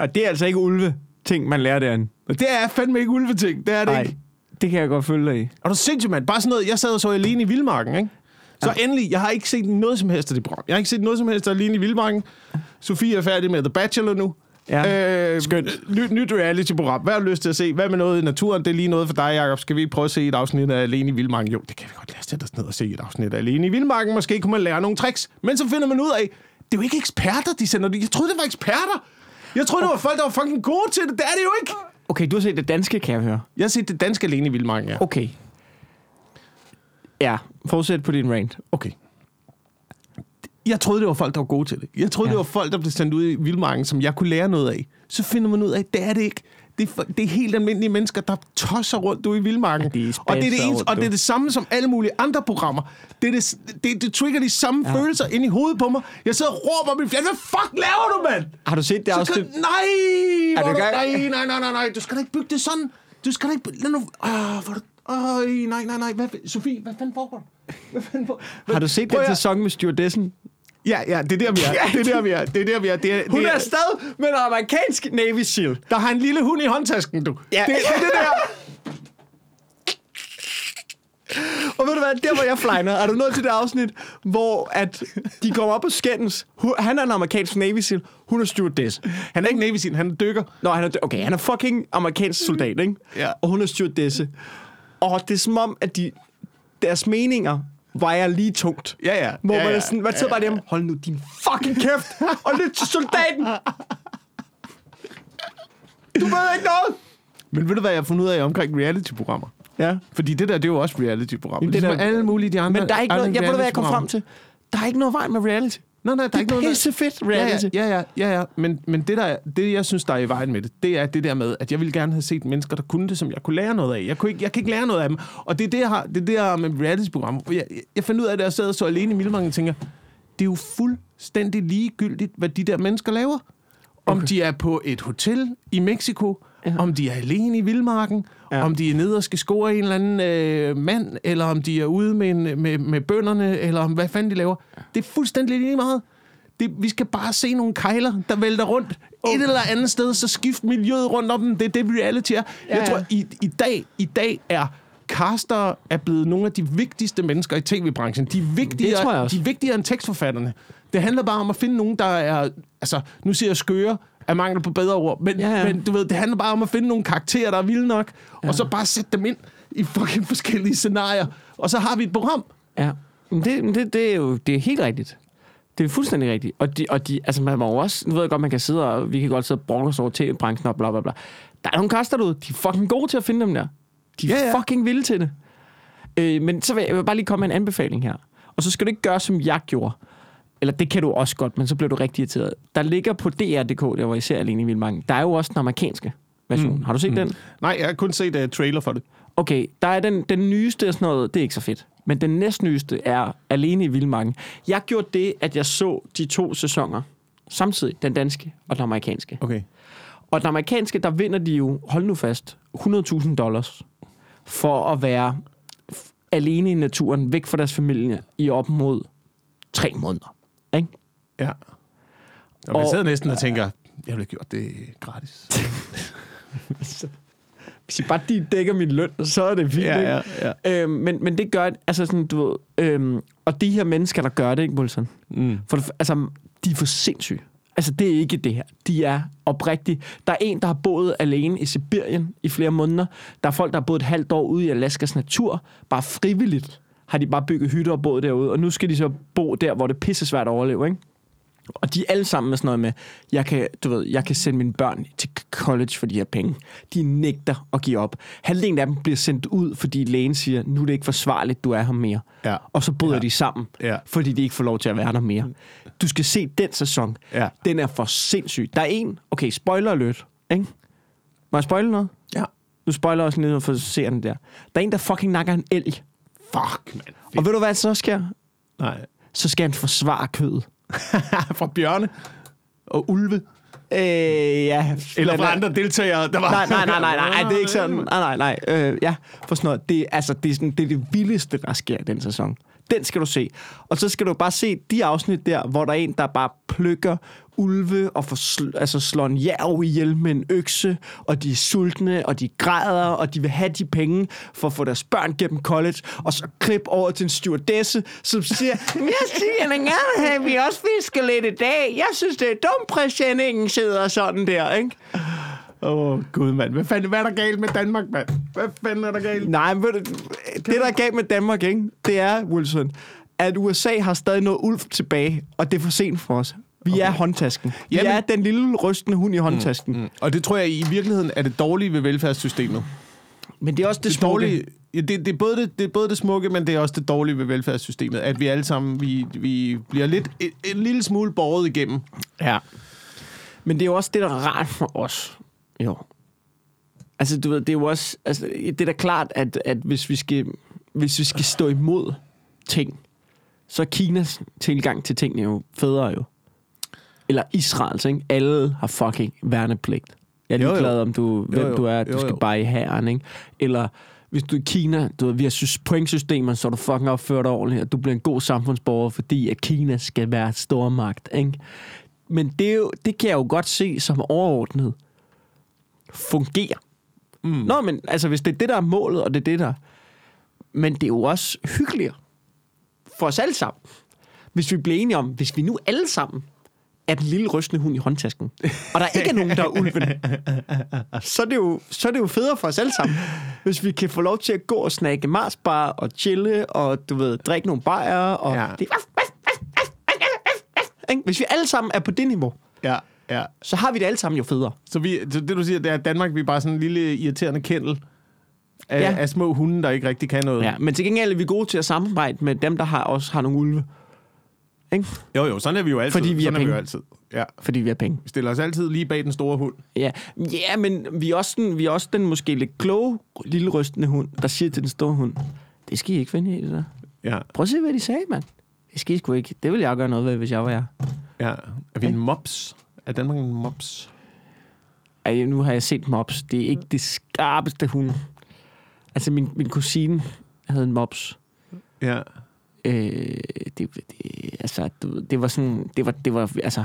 Og det er altså ikke ulve ting, man lærer derinde. Og det er fandme ikke ulveting. Det er det Nej, ikke. det kan jeg godt følge dig i. Og du sindssygt, mand. Bare sådan noget, jeg sad og så alene i Vildmarken, ikke? Så ja. endelig, jeg har ikke set noget som helst af det program. Jeg har ikke set noget som helst af alene i Vildmarken. Sofie er færdig med The Bachelor nu. Ja, øh, skønt. Nyt, nyt reality-program. Hvad har du lyst til at se? Hvad med noget i naturen? Det er lige noget for dig, Jacob. Skal vi ikke prøve at se et afsnit af Alene i Vildmarken? Jo, det kan vi godt lade os sætte os ned og se et afsnit af Alene i Vildmarken. Måske kunne man lære nogle tricks. Men så finder man ud af, det er jo ikke eksperter, de sender. Jeg troede, det var eksperter. Jeg troede, det var folk, der var fucking gode til det. Det er det jo ikke. Okay, du har set det danske, kan jeg høre. Jeg har set det danske Alene i Vildmarken, ja. Okay. Ja, fortsæt på din rant. Okay. Jeg troede, det var folk, der var gode til det. Jeg troede, Ja. det var folk, der blev sendt ud i vildmarken, som jeg kunne lære noget af. Så finder man ud af, at det er det ikke. Det er, for- det er helt almindelige mennesker, der tosser rundt ude i vildmarken. Ja, de og, det er det ens, og det er det samme som alle mulige andre programmer. Det, er det, det, det trigger de samme Ja. følelser ind i hovedet på mig. Jeg sidder og råber min fjern. Hvad fuck laver du, mand? Har du set det Så afsnit? kan, nej, Er du du, nej, nej, nej, nej, nej. Du skal da ikke bygge det sådan. Du skal da ikke... Lad nu... Øh, hvor du, øj, nej, nej, nej. Hvad, Sofie, hvad fanden foregår? Hvad fanden for, Har du set Prøv den at- sæson med stewardessen? Ja, ja, det er der, vi er. Det er der, vi er. Det er der, vi er. Det er, Hun det er afsted med en amerikansk Navy SEAL. Der har en lille hund i håndtasken, du. Ja. Det, det er det der. Og ved du hvad, der hvor jeg flyner, er du nået til det afsnit, hvor at de kommer op og skændes. Han er en amerikansk Navy SEAL, hun er stewardess. Han er ikke Navy Seal, han er dykker. Nå, han er, okay, han er fucking amerikansk soldat, ikke? Ja. Og hun er stewardesse. Og det er som om, at de, deres meninger vejer lige tungt. Ja, ja. Hvor ja, man ja. er sådan, man sidder bare hjemme, hold nu din fucking kæft, og lyt til soldaten. Du ved ikke noget. Men ved du, hvad jeg har fundet ud af omkring reality-programmer? Ja. Fordi det der, det er jo også reality-programmer. Jamen, Det det er der- alle mulige de andre Men der er ikke noget, jeg ved hvad jeg kom frem til? Der er ikke noget vej med reality. Nej, nej, der er Det ikke er noget... pisse fedt Ja, reality. ja, ja, ja, ja, ja. Men, men det, der, er- det, jeg synes, der er i vejen med det, det er det der med, at jeg ville gerne have set mennesker, der kunne det, som jeg kunne lære noget af. Jeg, kunne ikke, jeg kan ikke lære noget af dem. Og det er det, jeg har, det er det, jeg har med reality-programmer. Jeg, jeg fandt ud af, at jeg sad så alene i Mildmarken og tænker, det er jo fuldstændig ligegyldigt, hvad de der mennesker laver. Om Okay. de er på et hotel i Mexico, ja. om de er alene i Vildmarken, Ja. ja. om de er nede og skal score en eller anden øh, mand, eller om de er ude med, en, med, med bønderne, eller om hvad fanden de laver. Det er fuldstændig lige meget. Det, vi skal bare se nogle kejler, der vælter rundt et eller andet sted, så skift miljøet rundt om dem. Det er det, reality er. Ja, Jeg ja. tror, i, i, dag, i dag er caster er blevet nogle af de vigtigste mennesker i tv-branchen. De er vigtigere, de er vigtigere end tekstforfatterne. Det handler bare om at finde nogen, der er... Altså, nu siger jeg skøre af mangel på bedre ord, men, Ja, ja. men du ved, det handler bare om at finde nogle karakterer, der er vilde nok, ja. og så bare sætte dem ind i fucking forskellige scenarier, og så har vi et program. Ja, men det, men det, det er jo det er helt rigtigt. Det er fuldstændig rigtigt. Og de, og de, altså man må også, nu ved jeg godt, man kan sidde og, vi kan godt sidde og brokke os over tv-branchen og bla bla bla. Der er nogle kaster derude, de er fucking gode til at finde dem der. De er Ja, ja. fucking vilde til det. Øh, men så vil jeg, jeg vil bare lige komme med en anbefaling her. Og så skal du ikke gøre, som jeg gjorde. Eller det kan du også godt, men så bliver du rigtig irriteret. Der ligger på DR.dk, der hvor I ser alene i Vildmarken, der er jo også den amerikanske version. Mm. Har du set mm. den? Nej, jeg har kun set uh, trailer for det. Okay, der er den, den nyeste og sådan noget, det er ikke så fedt. Men den næstnyeste er Alene i Vildmarken. Jeg gjorde det, at jeg så de to sæsoner samtidig, den danske og den amerikanske. Okay. Og den amerikanske, der vinder de jo, hold nu fast, 100.000 dollars for at være alene i naturen, væk fra deres familie, i op mod tre måneder. Ikke? Ja. Og man Og- sidder næsten og tænker, jeg ville have gjort det gratis. Hvis I bare de dækker min løn, så er det fint. Ja, ja, ja. Øhm, men, men det gør, altså sådan, du ved, øhm, og de her mennesker, der gør det, ikke, Wilson? Mm. For altså, de er for sindssyge. Altså, det er ikke det her. De er oprigtigt. Der er en, der har boet alene i Sibirien i flere måneder. Der er folk, der har boet et halvt år ude i Alaskas natur. Bare frivilligt har de bare bygget hytter og boet derude. Og nu skal de så bo der, hvor det er pisse svært at overleve, ikke? Og de er alle sammen med sådan noget med, jeg kan, du ved, jeg kan sende mine børn til college for de her penge. De nægter at give op. Halvdelen af dem bliver sendt ud, fordi lægen siger, nu er det ikke forsvarligt, du er her mere. Ja. Og så bryder Ja. de sammen, Ja. fordi de ikke får lov til at være der mere. Du skal se den sæson. Ja. Den er for sindssyg. Der er en, okay, spoiler alert, ikke? Må jeg spoile noget? Ja. Du spoiler også lidt for seeren der. Der er en, der fucking nakker en elg. Fuck, mand. Og ved du, hvad så sker? Nej. så skal han forsvare kødet. fra bjørne og ulve. Øh, ja. Eller fra andre deltagere, der var... Nej, nej, nej, nej, nej, det er ikke sådan. Nej, nej, nej. Øh, ja, for sådan noget. Det, er- altså, det, er sådan, det er det vildeste, der sker i den sæson. Den skal du se. Og så skal du bare se de afsnit der, hvor der er en, der bare plukker ulve og får sl- altså slår en jærv ihjel med en økse, og de er sultne, og de græder, og de vil have de penge for at få deres børn gennem college, og så klip over til en stewardesse, som siger, jeg siger da gerne have, at vi også fisker lidt i dag. Jeg synes, det er dumt, præsendingen sidder sådan der, ikke? Åh, oh, gud, mand. Hvad, fanden, hvad er der galt med Danmark, mand? Hvad fanden er der galt? Nej, men du, det, der er galt med Danmark, ikke? det er, Wilson, at USA har stadig noget ulv tilbage, og det er for sent for os. Vi okay. er håndtasken. Vi Jamen- er den lille rystende hund i håndtasken. Mm, mm. Og det tror jeg i virkeligheden er det dårlige ved velfærdssystemet. Men det er også det, Det, smukke. dårlige, ja, det, det, er både det, det er både det smukke, men det er også det dårlige ved velfærdssystemet. At vi alle sammen vi, vi bliver lidt en, en lille smule borget igennem. Ja. Men det er jo også det, der er rart for os. Jo. Altså, du ved, det er jo også... Altså, det er da klart, at, at hvis, vi skal, hvis vi skal stå imod ting, så er Kinas tilgang til tingene jo federe jo. Eller Israels, ikke? Alle har fucking værnepligt. Jeg er Jo, jo. ligeglad, om du, hvem jo. du er, du Jo, skal jo. bare i hæren, ikke? Eller hvis du er i Kina, du ved, vi har sys- pointsystemer, så er du fucking opført ordentligt, og du bliver en god samfundsborger, fordi at Kina skal være stormagt, ikke? Men det, er jo, det kan jeg jo godt se som overordnet fungerer. Mm. Nå, men altså, hvis det er det, der er målet, og det er det, der... Men det er jo også hyggeligere for os alle sammen. Hvis vi bliver enige om, hvis vi nu alle sammen er den lille rystende hund i håndtasken, og der ikke er nogen, der er ulven, så er, det jo, så er det jo federe for os alle sammen, hvis vi kan få lov til at gå og snakke Marsbar og chille, og du ved, drikke nogle bajer, og Ja. det? Hvis vi alle sammen er på det niveau, Ja, ja. så har vi det alle sammen jo federe. Så, vi, så det, du siger, det er, at Danmark vi er bare sådan en lille irriterende kendel af, ja. af små hunde, der ikke rigtig kan noget. Ja, men til gengæld er vi gode til at samarbejde med dem, der har, også har nogle ulve. Ikke? Jo, jo, sådan er vi jo altid. Fordi vi sådan har er vi jo penge. altid. Ja. Fordi vi har penge. Vi stiller os altid lige bag den store hund. Ja, ja men vi er, også den, vi er også den måske lidt kloge lille rystende hund, der siger til den store hund, det skal I ikke finde det der. Ja, Prøv at se, hvad de sagde, mand. Det skal I sgu ikke. Det vil jeg gøre noget ved, hvis jeg var jer. ja. Er vi en mops? Er Danmark en mops? Ej, nu har jeg set mops. Det er ikke det skarpeste hund. Altså, min, min kusine havde en mops. Ja. Øh, det, det, altså, ved, det var sådan, det var, det var, altså,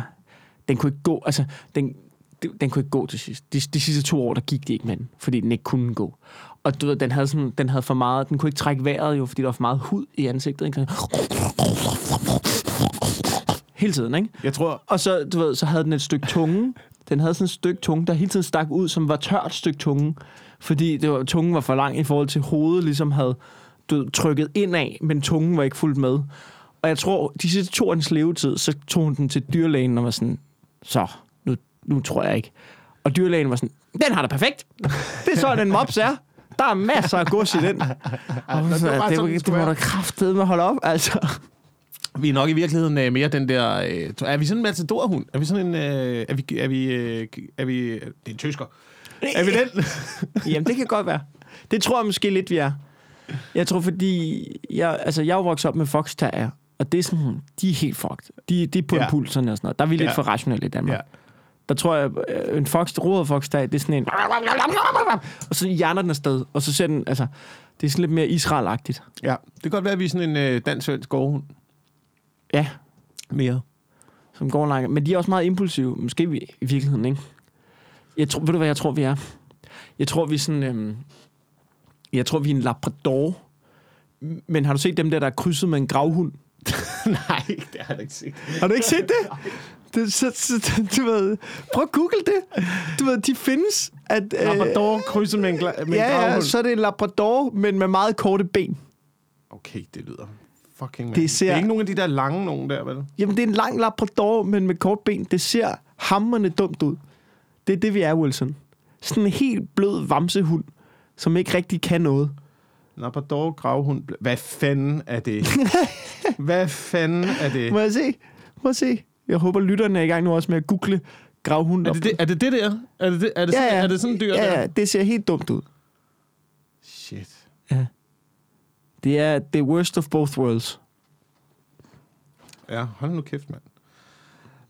den kunne ikke gå, altså, den, det- den kunne ikke gå til sidst. De, de sidste to år, der gik de ikke med den, fordi den ikke kunne gå. Og du ved, den havde, sådan, den havde for meget, den kunne ikke trække vejret jo, fordi der var for meget hud i ansigtet. Ikke? Hele tiden, ikke? Jeg tror, Og så, du ved, så havde den et stykke tunge. Den havde sådan et stykke tunge, der hele tiden stak ud, som var tørt stykke tunge. Fordi det var, tungen var for lang i forhold til hovedet, ligesom havde du trykket indad, men tungen var ikke fuldt med. Og jeg tror, de sidste to dens levetid, så tog hun den til dyrlægen og var sådan, så, nu, nu tror jeg ikke. Og dyrlægen var sådan, den har det perfekt. Det er så, den mops er. Der er masser af gods i den. Og hun det sådan, var bare det, sådan, det, det må da kraftedeme holde op, altså. vi er nok i virkeligheden øh, mere den der... Øh, er vi sådan en matadorhund? Er vi sådan en... Øh, er vi... Er vi, øh, er vi det er en tysker. Er vi den? Jamen, det kan godt være. Det tror jeg måske lidt, vi er. Jeg tror, fordi... Jeg, altså, jeg er jo vokset op med Fox Terrier, og det er sådan, de er helt fucked. De, de er på Ja. impulserne og sådan noget. Der er vi lidt Ja. for rationelle i Danmark. Ja. Der tror jeg, øh, en Fox, rodet Fox Terrier, det er sådan en... Og så hjerner den afsted, og så ser den, altså... Det er sådan lidt mere Israel-agtigt. ja. Det kan godt være, at vi er sådan en øh, dansk-svensk gårdhund. Ja, Mere. som går langt. Men de er også meget impulsive. Måske vi, i virkeligheden, ikke? Jeg tror, ved du, hvad jeg tror, vi er? Jeg tror, vi er sådan... Øhm, jeg tror, vi er en labrador. Men har du set dem der, der er krydset med en gravhund? Nej, det har jeg ikke set. Har du ikke set det? det så, så, du ved, prøv at google det. Du ved, de findes. At, øh, Labrador krydset med en, gla- med en ja, ja, gravhund. så er det en labrador, men med meget korte ben. Okay, det lyder fucking Det det, ser- det er ikke nogen af de der lange nogen der, vel? Jamen, det er en lang labrador, men med kort ben. Det ser hammerne dumt ud. Det er det, vi er, Wilson. Sådan en helt blød vamsehund, som ikke rigtig kan noget. Labrador, gravhund. Hvad fanden er det? Hvad fanden er det? Må jeg se? Må jeg se? Jeg håber, lytterne er i gang nu også med at google gravhund. Er det det, er det, det der? Er det, det, er det, Ja, sådan, ja. er det sådan dyr ja, der? ja, det ser helt dumt ud. Shit. Det er the worst of both worlds. Ja, hold nu kæft, mand.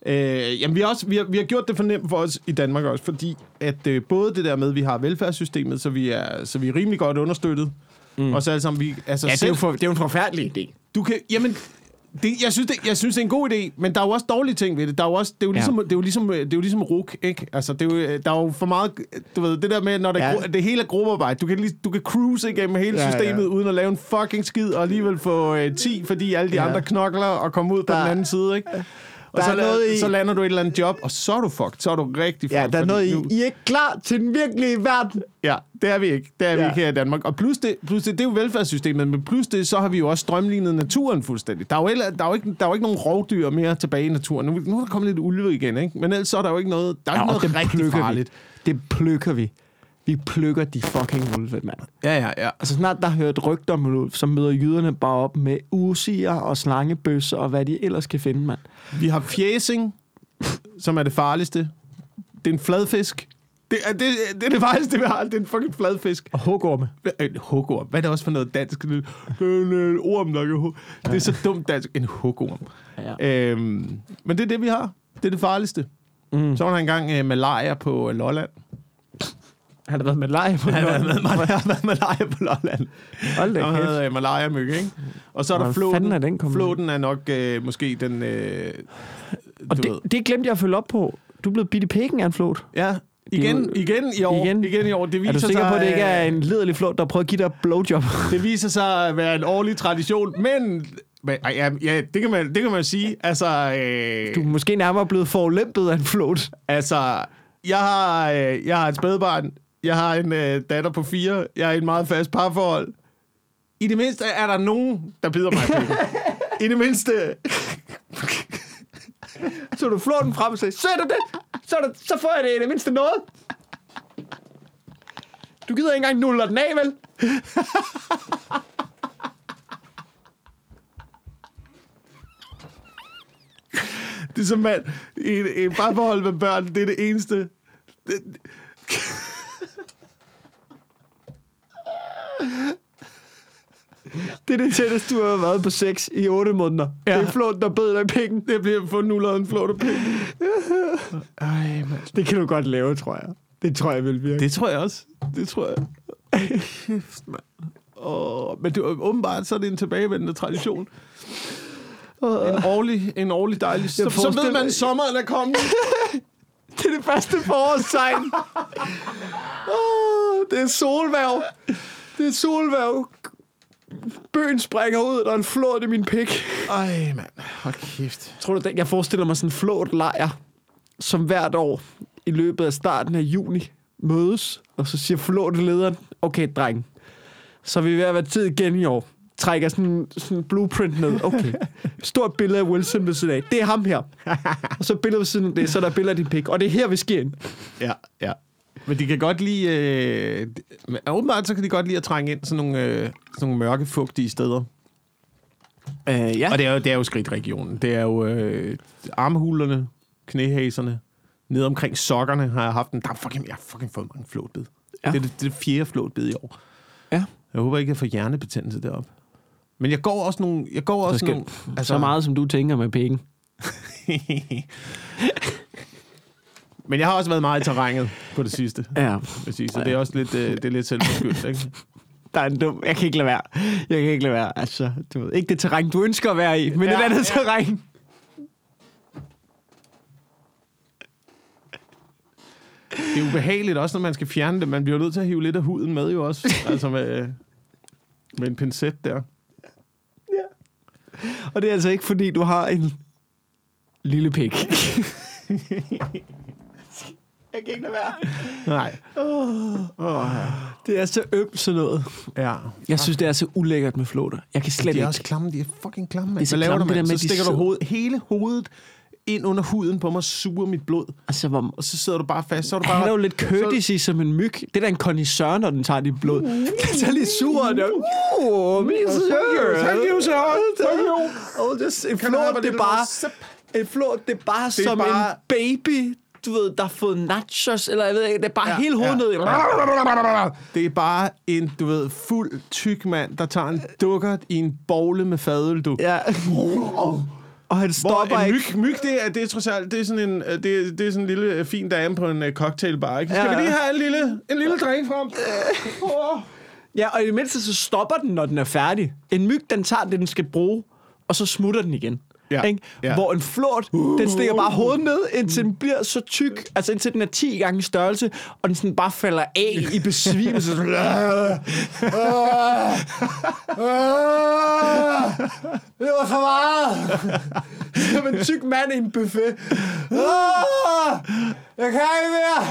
Øh, jamen, vi har, også, vi, har, vi har gjort det for nemt for os i Danmark også, fordi at øh, både det der med, at vi har velfærdssystemet, så vi er, så vi er rimelig godt understøttet, mm. og så alle sammen, vi, altså Ja, det er, selv, jo for, det er jo en forfærdelig idé. du kan, jamen, det, jeg, synes, det, jeg synes, det er en god idé, men der er jo også dårlige ting ved det. Der er jo også, det er jo Ja. ligesom, det er jo ligesom, det er jo ligesom RUK, ikke? Altså, det er jo, der er jo for meget, du ved, det der med, når det, Ja. ja. det hele er gruppearbejde, du kan, lige, du kan cruise igennem hele Ja, ja, systemet, ja. uden at lave en fucking skid, og alligevel få øh, 10, fordi alle de Ja. ja. andre knokler og komme ud på Der- den anden side, ikke? Og så, noget i- så lander du et eller andet job, og så er du fucked. Så er du rigtig fucked. Ja, der er noget i. I er ikke klar til den virkelige verden. Ja, det er vi ikke. Det er vi Ja. ikke her i Danmark. Og plus det, plus det, det er jo velfærdssystemet, men plus det, så har vi jo også strømlignet naturen fuldstændig. Der er jo, ellers, der er jo, ikke, der er jo ikke nogen rovdyr mere tilbage i naturen. Nu, nu er der kommet lidt ulve igen, ikke? Men ellers så er der jo ikke noget, der er ikke og noget rigtig farligt. Vi. Det plukker vi. Vi plukker de fucking ulve, mand. Ja, ja, ja. Altså snart der har hørt rygter om en ulv, så møder jyderne bare op med usiger og slangebøsser og hvad de ellers kan finde, mand. Vi har fjæsing, som er det farligste. Det er en fladfisk. Det er det, det, er det farligste, vi har. Det er en fucking fladfisk. Og hugorme. En hugorm. Hvad er det også for noget dansk? Det er en øh, orm, der kan hug. Det er så dumt dansk. En hugorm. Ja. Øhm, men det er det, vi har. Det er det farligste. Mm. Så var der engang øh, malaria på øh, Lolland. Har der været med leje på Han har Lolland? været, han har været malaria på Lolland. Hold da kæft. havde øh, malaria myg, ikke? Og så er der flåten. er den flåten er nok øh, måske den... Øh, Og du ved. det, det glemte jeg at følge op på. Du er blevet bidt i pikken af en flot. Ja, igen, igen i år. Igen? Igen, i år. Det viser Er du sikker sig, på, at det ikke øh, er en liderlig flot, der prøver at give dig blowjob? Det viser sig at være en årlig tradition, men... men ej, ja, ja, det kan man, det kan man sige. Altså, øh, Du er måske nærmere blevet forulæmpet af en flot. altså jeg, har, øh, jeg har et spædbarn. Jeg har en øh, datter på fire. Jeg er i et meget fast parforhold. I det mindste er der nogen, der bider mig i. I det mindste... Så du flåten frem og sagde, så er du det. Så, er det, så får jeg det i det mindste noget. Du gider ikke engang nuller den af, vel? Det er som mand. Et, et parforhold med børn, det er det eneste. Det, Det er det tætteste, du har været på sex i 8 måneder. Ja. Det er flåten, der bed dig i pikken. det bliver for nullet en flot penge. Ej, mand. Det kan du godt lave, tror jeg. Det tror jeg vil virke. Det tror jeg også. Det tror jeg. Kæft, mand. Oh, men det, er åbenbart så er det en tilbagevendende tradition. En årlig, en årlig dejlig... Så, så ved man, at sommeren er kommet. Det er det første forårstegn. oh, det er solværv. Det er solværv. Bøen springer ud, der er en flåt i min pik. Ej, mand. Hold kæft. Tror du, det- jeg forestiller mig sådan en flåt lejr, som hvert år i løbet af starten af juni mødes, og så siger flåtelederen, okay, dreng, så er vi ved at være tid igen i år. Trækker sådan sådan en blueprint ned. Okay. Stort billede af Wilson ved siden af. Det er ham her. Og så billede ved siden af det, så er der billeder af din pik. Og det er her, vi sker ind. Ja, ja. Men de kan godt lide... Øh, men åbenbart så kan de godt lide at trænge ind sådan nogle, øh, sådan nogle mørke, fugtige steder. Uh, ja. Og det er jo, det er jo skridtregionen. Det er jo øh, armhulerne, knæhaserne, ned omkring sokkerne har jeg haft en... Der er fucking, jeg har fucking fået mange flåtbid. Ja. Det, er det, det er det fjerde flåtbid i år. Ja. Jeg håber ikke, jeg får hjernebetændelse deroppe. Men jeg går også nogle... Jeg går også skal- nogle Altså, så meget, som du tænker med pikken. Men jeg har også været meget i terrænet på det sidste. Ja. sige, Så det er også lidt, øh, det er lidt selvforskyldt, ikke? Der er en dum... Jeg kan ikke lade være. Jeg kan ikke lade være. Altså, du ved, ikke det terræn, du ønsker at være i, men Ja, et andet ja. terræn. Det er ubehageligt også, når man skal fjerne det. Man bliver nødt til at hive lidt af huden med jo også. altså med, med en pincet der. Og det er altså ikke, fordi du har en lille pik. jeg kan ikke lade være. Nej. Det er så ømt sådan noget. Ja. Jeg synes, det er så ulækkert med flåter. Jeg kan slet De er ikke. også klamme. De er fucking klamme, mand. Det er så Hvad laver klamme, du, det mand? der med, Så at de stikker du hoved, hele hovedet ind under huden på mig og suger mit blod. Altså, hvor... Og så sidder du bare fast. Så er du Han bare... er jo lidt courtesy som en myg. Det er da en kondisør, når den tager dit blod. Den er så lige sur. Og der, oh, min sir. Thank you, sir. Thank you. Oh, just, en flot, et det er bare... En flot, det er bare Det er som bare- en baby, du ved, der har fået nachos, eller jeg ved ikke, det er bare ja, hele hovedet ja. ned. Det er bare en, du ved, fuld tyk mand, der tager en dukkert i en bogle med fadøl, du. Ja. Og han Hvor stopper en ikke. myg, myg det, er, det, er, trods alt, det er, det er trods alt, det er, det er, sådan en lille øh, fin dame på en uh, cocktailbar, ikke? Skal Ja, vi lige have en lille, en lille drink frem? Oh. Ja, og i det mindste så stopper den, når den er færdig. En myg, den tager det, den skal bruge, og så smutter den igen. Ja, Ikke? ja. Hvor en flot, den stikker bare hovedet ned, indtil den bliver så tyk, altså indtil den er 10 gange størrelse, og den sådan bare falder af i besvimelse. Sådan, "Ah, ah, ah, det var for meget. Som en tyk mand i en buffet. Jeg kan ikke mere.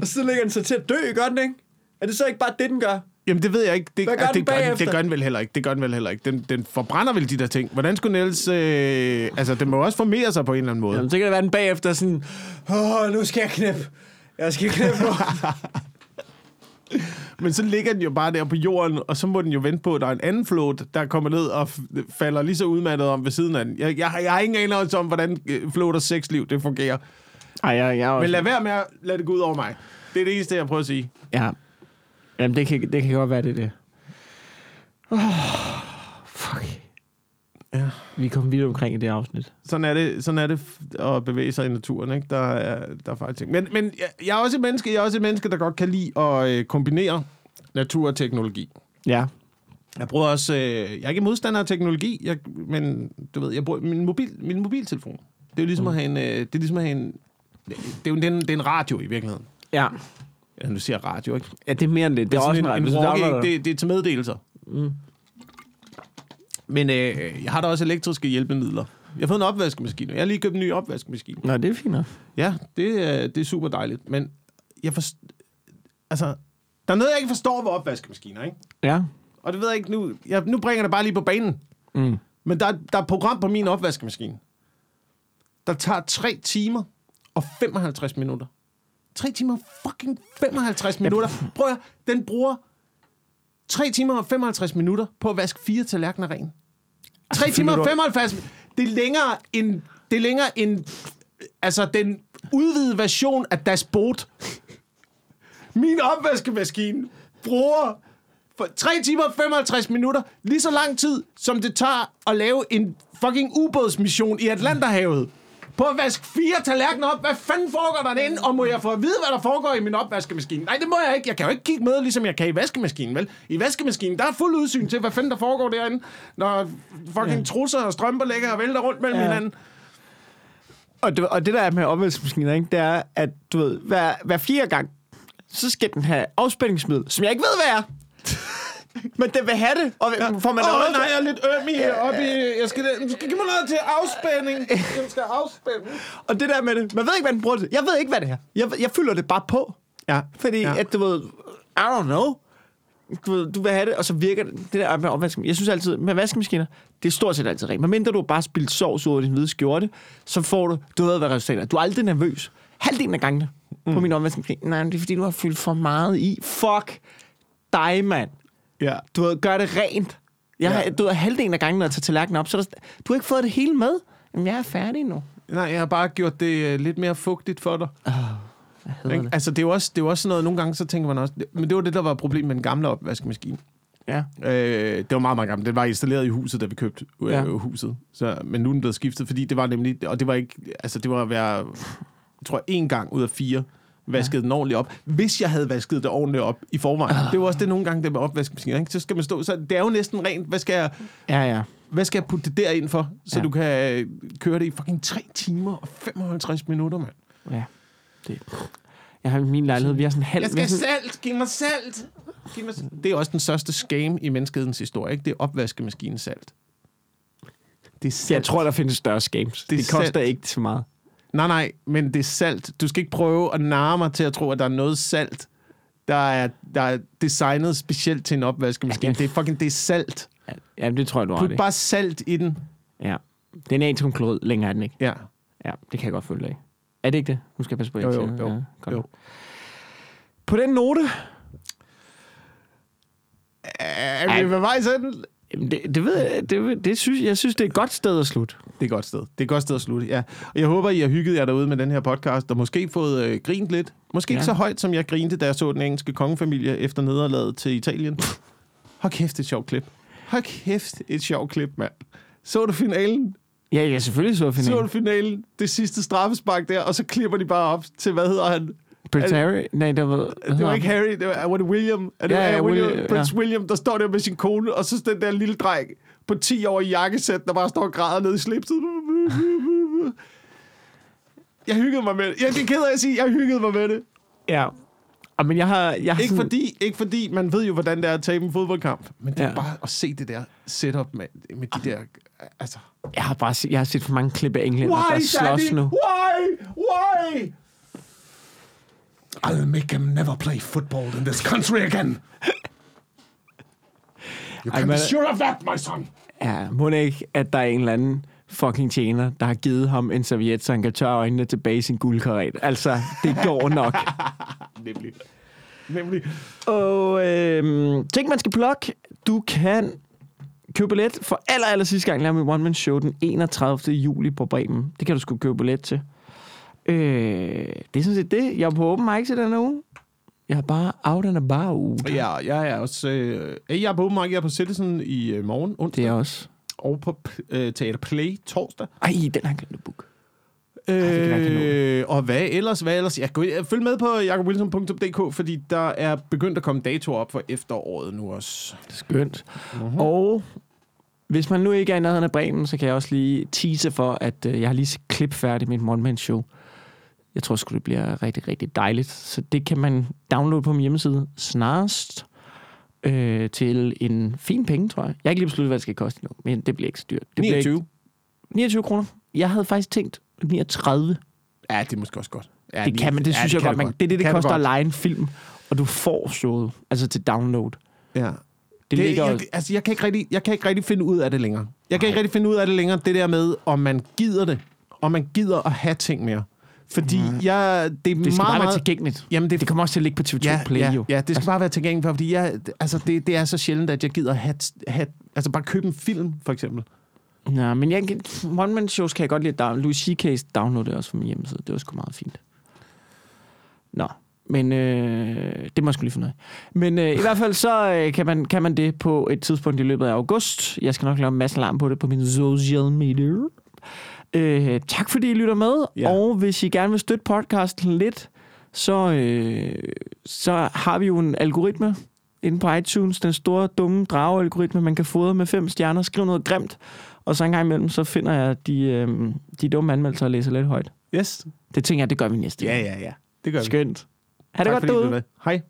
Og så ligger den sig til at dø, gør den ikke? Er det så ikke bare det, den gør? Jamen, det ved jeg ikke. Det, Hvad gør det, den gør, den- det gør den vel heller ikke. Det gør den vel heller ikke. Den, den forbrænder vel de der ting. Hvordan skulle den ellers... Øh, altså, den må også formere sig på en eller anden måde. Jamen, så kan det være, den bagefter er sådan, åh, nu skal jeg knæppe. Jeg skal knæppe nu. Men så ligger den jo bare der på jorden, og så må den jo vente på, at der er en anden float, der kommer ned og falder lige så udmattet om ved siden af den. Jeg, jeg, har- jeg har ingen anelse om, hvordan øh, floaters sexliv det fungerer. Ej, jeg, jeg også... Men lad være med at lade det gå ud over mig. Det er det eneste, jeg prøver at sige. Ja. Jamen, det kan, det kan godt være, det er det. Oh, fuck. Ja. Vi kom videre omkring i det afsnit. Sådan er det, sådan er det at bevæge sig i naturen, ikke? Der er, der er faktisk ting. Men, men jeg, jeg, er også et menneske, jeg er også et menneske, der godt kan lide at øh, kombinere natur og teknologi. Ja. Jeg bruger også... Øh, jeg er ikke modstander af teknologi, jeg, men du ved, jeg bruger min, mobil, min mobiltelefon. Det er jo ligesom at have en... Øh, det er ligesom at have en... Det er jo det er en, det er en radio i virkeligheden. Ja. Ja, nu siger radio, ikke? Ja, det er mere end det. Det er, også en, en radio. walkie, det, det er til meddelelser. Mm. Men øh, jeg har da også elektriske hjælpemidler. Jeg har fået en opvaskemaskine. Jeg har lige købt en ny opvaskemaskine. Nå, det er fint nok. Ja, det, er- det er super dejligt. Men jeg forst... Altså, der er noget, jeg ikke forstår ved opvaskemaskiner, ikke? Ja. Og det ved jeg ikke nu. Jeg, nu bringer det bare lige på banen. Mm. Men der, er- der er et program på min opvaskemaskine, der tager 3 timer og 55 minutter. 3 timer fucking 55 minutter. Prøv at den bruger 3 timer og 55 minutter på at vaske fire tallerkener ren. 3 timer og 55 Det er længere end, det er længere end altså den udvidede version af Das Boot. Min opvaskemaskine bruger for 3 timer og 55 minutter, lige så lang tid, som det tager at lave en fucking ubådsmission i Atlanterhavet. På at vaske fire tallerkener op. Hvad fanden foregår der derinde? Og må jeg få at vide, hvad der foregår i min opvaskemaskine? Nej, det må jeg ikke. Jeg kan jo ikke kigge med, ligesom jeg kan i vaskemaskinen, vel? I vaskemaskinen, der er fuld udsyn til, hvad fanden der foregår derinde. Når fucking ja. trusser og strømper ligger og vælter rundt mellem ja. Hinanden. Og det, og det der er med opvaskemaskiner, ikke, det er, at du ved, hver, hver fjerde gang, så skal den have afspændingsmiddel, som jeg ikke ved, hvad er. Men den vil have det, og ja. får man oh, nej, jeg er lidt øm i, op i... Jeg skal, du skal give mig noget til afspænding. Jeg skal afspænde. Og det der med det, man ved ikke, hvad den bruger det. Jeg ved ikke, hvad det er. Jeg, jeg fylder det bare på. Ja. Fordi, Ja. at du ved, I don't know. Du, ved, du vil have det, og så virker det, det der med opvaskemaskiner. Jeg synes altid, med vaskemaskiner, det er stort set altid rent. Men mindre du har bare spildt sovs ud af din hvide skjorte, så får du, du ved, hvad resultatet er. Du er aldrig nervøs. Halvdelen af gangene mm. på min opvaskemaskine. Nej, men det er fordi, du har fyldt for meget i. Fuck dig, mand. Ja. Du ved, gør det rent. Jeg, Ja. ja. Du ved, halvdelen af gangen, når jeg tager tallerkenen op, så er der, du har ikke fået det hele med. Jamen, jeg er færdig nu. Nej, jeg har bare gjort det uh, lidt mere fugtigt for dig. Hader Ikke? det. Altså, det er jo også, det er jo også sådan noget, nogle gange så tænker man også, men det var det, der var problemet med den gamle opvaskemaskine. Ja. Øh, det var meget, meget gammelt. Den var installeret i huset, da vi købte øh, Ja. huset. Så, men nu er den blevet skiftet, fordi det var nemlig, og det var ikke, altså det var at være, jeg tror en gang ud af fire, vaskede ja. den ordentligt op. Hvis jeg havde vasket det ordentligt op i forvejen. Det var også det nogle gange, det med opvaskemaskiner. Ikke? Så skal man stå, så det er jo næsten rent, hvad skal jeg, Ja, ja. hvad skal jeg putte det derind for, så ja. Du kan øh, køre det i fucking 3 timer og 55 minutter, mand. Ja. Det. Jeg har min lejlighed, vi har sådan halv... Jeg skal sådan, salt! Giv mig salt! Giv mig... Det er også den største scam i menneskehedens historie, ikke? Det er opvaskemaskinen salt. Det er salt. jeg tror, der findes større scams. Det Det, koster sandt. ikke så meget. Nej, nej, men det er salt. Du skal ikke prøve at narre mig til at tro, at der er noget salt, der er, der er designet specielt til en opvaskemaskine. Ja, det... det- er fucking, det er salt. Ja, det tror jeg, du har Put det. bare salt i den. Ja. Det er en atomklod, længere er den ikke. Ja. Ja, det kan jeg godt følge dig af. Er det ikke det? Nu skal jeg passe på, Jo, jo, jo, Ja, godt. jo. På den note, Er vi ved vej sådan? Jamen det, det ved jeg, det, det synes, jeg synes, det er et godt sted at slutte. Det er et godt sted. Det er et godt sted at slutte, ja. Og jeg håber, I har hygget jer derude med den her podcast, og måske fået øh, grint lidt. Måske ikke Ja. så højt, som jeg grinte, da jeg så den engelske kongefamilie efter nederlaget til Italien. Hold kæft, et sjovt klip. Hold kæft, et sjovt klip, mand. Så du finalen? Ja, ja, selvfølgelig så jeg Så finalen. du finalen, det sidste straffespark der, og så klipper de bare op til, hvad hedder han? Prince Harry? Nej, det var... Det var ikke? Harry, det var, var det William? Er det, Ja, ja, er William, William, Prince ja. William, der står der med sin kone, og så den der lille dreng på 10 år i jakkesæt, der bare står og græder nede i slipset. Jeg hyggede mig med det. Jeg er ked af at sige, jeg hyggede mig med det. Ja. Og, men jeg har... Jeg har Ikke sådan, fordi, ikke fordi man ved jo, hvordan det er at tabe en fodboldkamp, men det er Ja. bare at se det der setup med, med de der... Altså, Jeg har bare set, jeg har set for mange klip af englænder, why, der slås nu. Why? Why? I'll make him never play football in this country again. You Ej, can be sure of that, my son. Ja, må det ikke, at der er en eller anden fucking tjener, der har givet ham en serviet, så han kan tørre øjnene tilbage i sin guldkaret. Altså, det går nok. Nemlig. Nemlig. Og øh, ting, man skal plukke. Du kan købe billet for aller, aller sidste gang, lave mit One Man Show den 31. juli på Bremen. Det kan du sgu købe billet til. Øh, det er sådan set det. Jeg er på open mic til den her uge. Jeg er bare out and about. Ja, jeg er også... Øh, jeg er på open mic, jeg er på Citizen i øh, morgen, onsdag, Det er også. og på øh, Teater Play torsdag. Ej, den har jeg glemt at book. det kan jeg ikke Øh, og hvad ellers? Hvad ellers? Jeg går, følg med på jakobwilson.dk, fordi der er begyndt at komme datoer op for efteråret nu også. Det er skønt. Uh-huh. Og hvis man nu ikke er i nærheden af Bremen, så kan jeg også lige tease for, at øh, jeg har lige klip færdigt med et one-man-show. Jeg tror sgu, det bliver rigtig, rigtig dejligt. Så det kan man downloade på min hjemmeside snarest øh, til en fin penge, tror jeg. Jeg har ikke lige besluttet, hvad det skal koste nu, men det bliver ikke så dyrt. Det Bliver 29. ikke, 29 kroner. Jeg havde faktisk tænkt 39. Ja, det er måske også godt. Ja, Det kan man, det ja, synes jeg kan godt. Man, det er det, det du koster at godt. lege en film, og du får showet, altså til download. Ja. Det, Det, det ligger jeg, altså, jeg, kan ikke rigtig, jeg kan ikke rigtig finde ud af det længere. Jeg kan ikke rigtig finde ud af det længere, det der med, om man gider det. Om man gider at have ting mere. Fordi jeg, det er Det skal meget, bare være tilgængeligt. Jamen, det, Det kommer også til at ligge på TV2 ja, Play, ja, jo. ja, det skal bare være tilgængeligt, for, fordi jeg, altså, det, det er så sjældent, at jeg gider have, have... Altså, bare købe en film, for eksempel. Ja, men jeg, one man shows kan jeg godt lide downloade. Louis C.K.'s downloadede også fra min hjemmeside. Det var sgu meget fint. Nå, men øh, det må jeg sgu lige finde ud af. Men øh, i hvert fald så øh, kan, man, kan man det på et tidspunkt i løbet af august. Jeg skal nok lave en masse larm på det på min social media. Øh, tak fordi I lytter med. Ja. Og hvis I gerne vil støtte podcasten lidt, så, øh, så har vi jo en algoritme inde på iTunes. Den store, dumme drage-algoritme, man kan fodre med fem stjerner. Skriv noget grimt. Og så en gang imellem, så finder jeg de, øh, de dumme anmeldelser og læser lidt højt. Yes. Det tænker jeg, det gør vi næste Ja, ja, ja. Det gør vi. Skønt. Ha' det Tak godt derude. Hej.